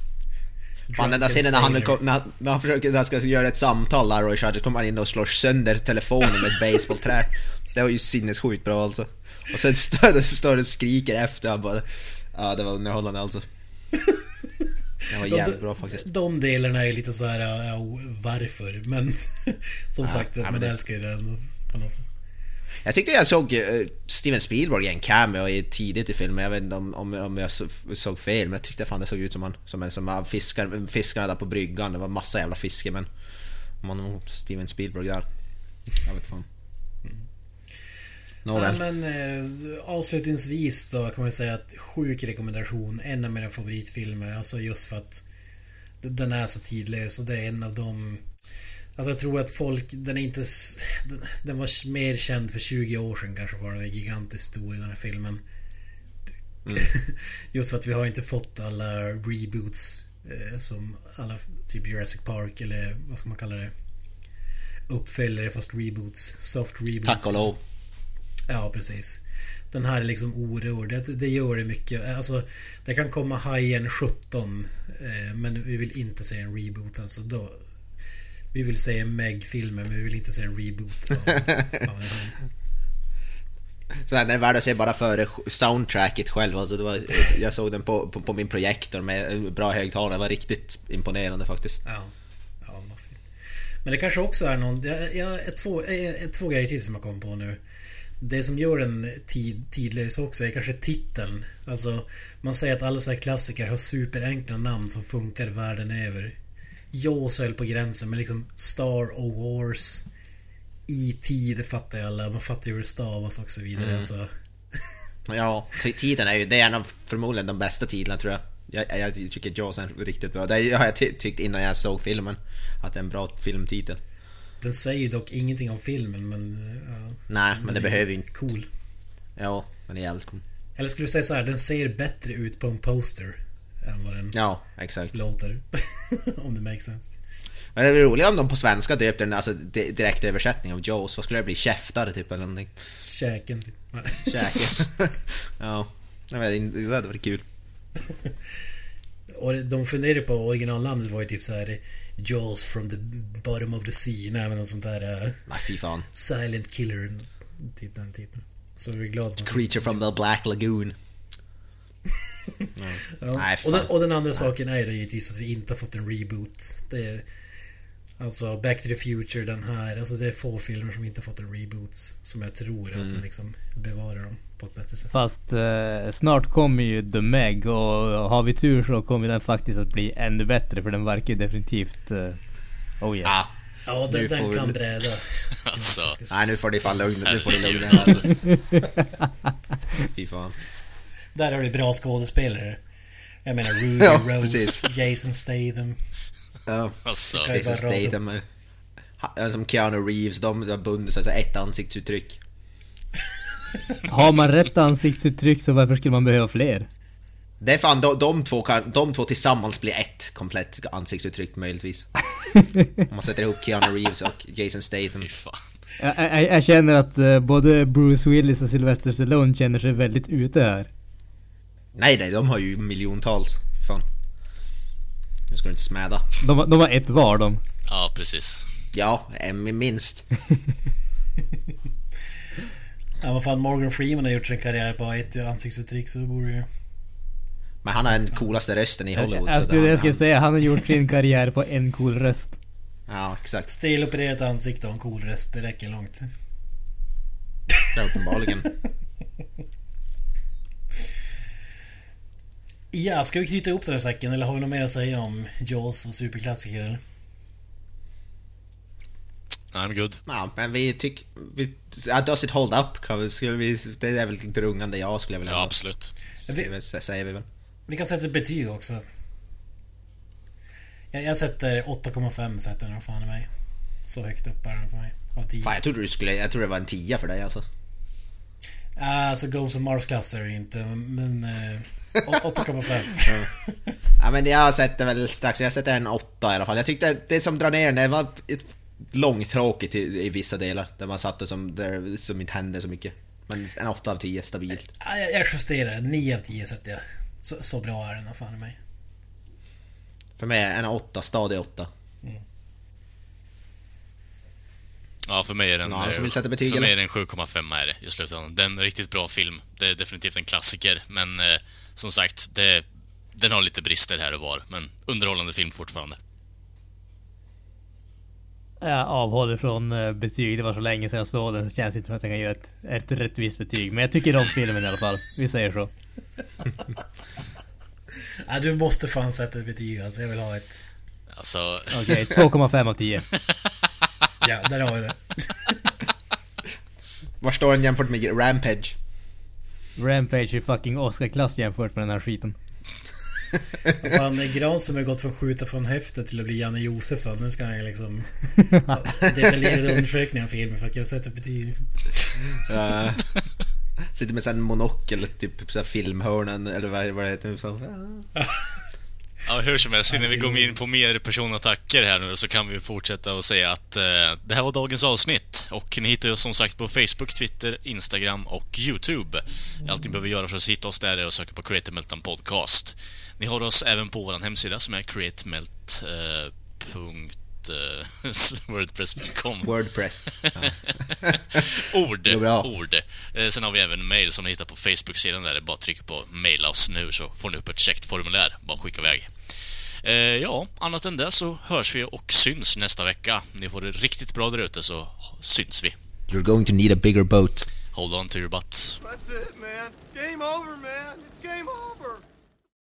Fan den där scenen när han, när, när han försöker, när han ska göra ett samtal där och så kommer han in och slår sönder telefonen med ett basebollträ. Det var ju sinnessjukt bra alltså. Och sen står det och skriker efter han bara. Ja det var underhållande alltså. <laughs> Det var jävligt bra faktiskt. De delarna är lite så här, ja, varför? Men <laughs> som Ja, sagt, ja, man det- älskar ju den på något sätt. Jag tyckte jag såg eh, Steven Spielberg i en cameo tidigt i filmen, jag vet inte om, om, om jag så- såg fel men jag tyckte fan det såg ut som han, som en som fiskar, fiskarna där på bryggan, det var massa jävla fiske men... Om man Steven Spielberg där. Jag vet fan. Nåväl. men eh, avslutningsvis då kan man säga att sjuk rekommendation. En av mina favoritfilmer. Alltså just för att den är så tidlös och det är en av de... Alltså jag tror att folk, den är inte... den- var mer känd för 20 år sedan kanske var den en gigantisk stor den här filmen. <laughs> Just för att vi har inte fått alla reboots eh, som alla typ Jurassic Park eller vad ska man kalla det? Uppföljare fast reboots. Soft reboots. Tack och lov. Ja, precis. Den här är liksom orörd. Det, det gör det mycket. Alltså, det kan komma Hajen 17. Eh, men vi vill inte se en reboot. Alltså då, vi vill se Meg-filmer men vi vill inte se en reboot av, av den här. Så den är värd att se bara för soundtracket själv. Alltså det var, jag såg den på, på, på min projektor med en bra högtalare. Det var riktigt imponerande faktiskt. Ja. men det kanske också är någon... Jag, jag, två, är, är två grejer till som jag kom på nu. Det som gör den tid, tidlös också är kanske titeln. Alltså, man säger att alla så här klassiker har superenkla namn som funkar världen över. Jaws höll på gränsen, men liksom Star of Wars, E.T. det fattar ju alla. Man fattar ju hur det stavas och så vidare. Alltså, <laughs> Ja, t- titeln är ju, det är en av förmodligen de bästa titlarna tror jag. Jag, jag tycker Jaws är riktigt bra. Det har jag ty- tyckt innan jag såg filmen. Att det är en bra filmtitel. Den säger dock ingenting om filmen, men... Ja, Nej, men det behöver ju inte. Cool. Ja, den är jävligt cool. Eller skulle du säga så här, den ser bättre ut på en poster än vad den Ja, exakt. låter. <laughs> om det makes sense. Men det är roligt om de på svenska döpte den, alltså di- direkt översättning av Jaws. Vad skulle det bli? Käftare typ eller någonting? Käken. typ. Käken. <laughs> ja, det hade varit kul. <laughs> Och de funderade på originalnamnet var ju typ så här Jaws from the bottom of the sea. Nej men något sånt där uh, Nej, fy fan. Silent killer. Typ den typen. Så vi är glada Creature from the Black Lagoon. <laughs> Ja. Nej, och, den, och den andra saken är då givetvis att vi inte har fått en reboot. Det alltså Back to the Future, den här. Alltså det är få filmer som inte har fått en reboot. Som jag tror att Mm. man liksom bevarar dem på ett bättre sätt. Fast eh, snart kommer ju The Meg och har vi tur så kommer den faktiskt att bli ännu bättre för den verkar ju definitivt... Eh, oh yes. Ja, Ja, den, Nu får den vi- kan bräda. <laughs> Alltså, Nej nu får ni fan lugna, nu får ni lugna Herregud, alltså. <laughs> Fy fan. Där har du bra skådespelare. Jag menar <laughs> Ruby Ja, Rose, precis. Jason Statham. Ja, alltså. Jason? Statham. Som Keanu Reeves, de har bundit sig, ett ansiktsuttryck. <laughs> Har man rätt ansiktsuttryck så varför skulle man behöva fler? Det är fan, de, de, två kan, de två tillsammans blir ett komplett ansiktsuttryck möjligtvis. Om man sätter ihop Keanu Reeves och Jason Statham. Jag, jag, jag känner att eh, både Bruce Willis och Sylvester Stallone känner sig väldigt ute här. Nej nej, de har ju miljontals. Fan. Nu ska du inte smäda. De, har- de har ett var de. Ja, precis. Ja, en minst. <laughs> Ja, vad fan, Morgan Freeman har gjort sin karriär på ett ansiktsuttryck så det borde ju... Men han har den coolaste rösten i Hollywood. Jag så skulle, det- jag skulle han, säga, han har gjort sin karriär på en cool röst. Ja, exakt. Stilopererat ansikte och en cool röst, det räcker långt. Ja, uppenbarligen. <laughs> Ja, ska vi knyta ihop den här säcken eller har vi något mer att säga om Jaws och superklassiker eller? I'm good. Ja, men vi tycker... Vi, ja, does it hold up? Kan vi, skulle vi, det är väl ett rungande ja, skulle jag vilja Ja, absolut. säga. Säger vi väl. Vi kan sätta ett betyg också. Jag, jag sätter 8,5 sätter den fan i mig. Så högt upp är den för mig. Av 10. Fan, jag trodde du skulle... Jag trodde det var en tia för dig alltså. Alltså Ghost of Mars-klass är det inte, men... eh, 8,5. <laughs> Ja men jag sätter väl strax, jag sätter en åtta i alla fall. Jag tyckte det som drar ner den, det var långtråkigt i, i vissa delar. Där man satte som, där, som inte hände så mycket. Men en åtta av tio, stabilt. Ja, jag, justerar, 9 av 10 sätter jag. Så, så bra är den fan i mig. För mig är en åtta, stadig åtta. Ja, för mig är den... Någon som eh, vill sätta betyg, För mig är den 7,5 är det i slutändan. Det är en riktigt bra film. Det är definitivt en klassiker, men eh, som sagt, det, den har lite brister här och var. Men underhållande film fortfarande. Jag avhåller från eh, betyg. Det var så länge sedan jag såg den så känns det inte som att jag kan ge ett, ett rättvist betyg. Men jag tycker om filmen i alla fall. Vi säger så. <laughs> Ja, du måste fan sätta ett betyg alltså. Jag vill ha ett... Alltså, Okej, 2,5 av 10. <laughs> Ja, där har vi det. <laughs> Var står den jämfört med Rampage? Rampage är fucking Oscar-klass jämfört med den här skiten. Fan, Granström har gått från skjuta från höften till att bli Janne Josefsson. Nu ska han liksom... <laughs> Detaljerade undersökningar av filmen för att kunna sätta betyg. Uh, sitter med en monokel, typ såhär filmhörnan eller vad, vad det heter. Så. <laughs> ja, hur som helst, innan vi går in på mer personattacker här nu så kan vi fortsätta och säga att eh, det här var dagens avsnitt. Och ni hittar oss som sagt på Facebook, Twitter, Instagram och YouTube. Allt ni behöver göra för att hitta oss där är att söka på Creative Meltdown Podcast. Ni har oss även på vår hemsida som är createmelt... Punkt, eh, wordpress.com <laughs> Wordpress. <laughs> Ord, ord. Eh, sen har vi även mail som ni hittar på Facebook-sidan där det bara trycka på maila oss nu så får ni upp ett käckt formulär. Bara skicka iväg. Eh, ja, annat än det så hörs vi och syns nästa vecka. Ni får det riktigt bra där ute så syns vi. You're going to need a bigger boat. Hold on to your butts. That's it, man. Game over, man. It's game over.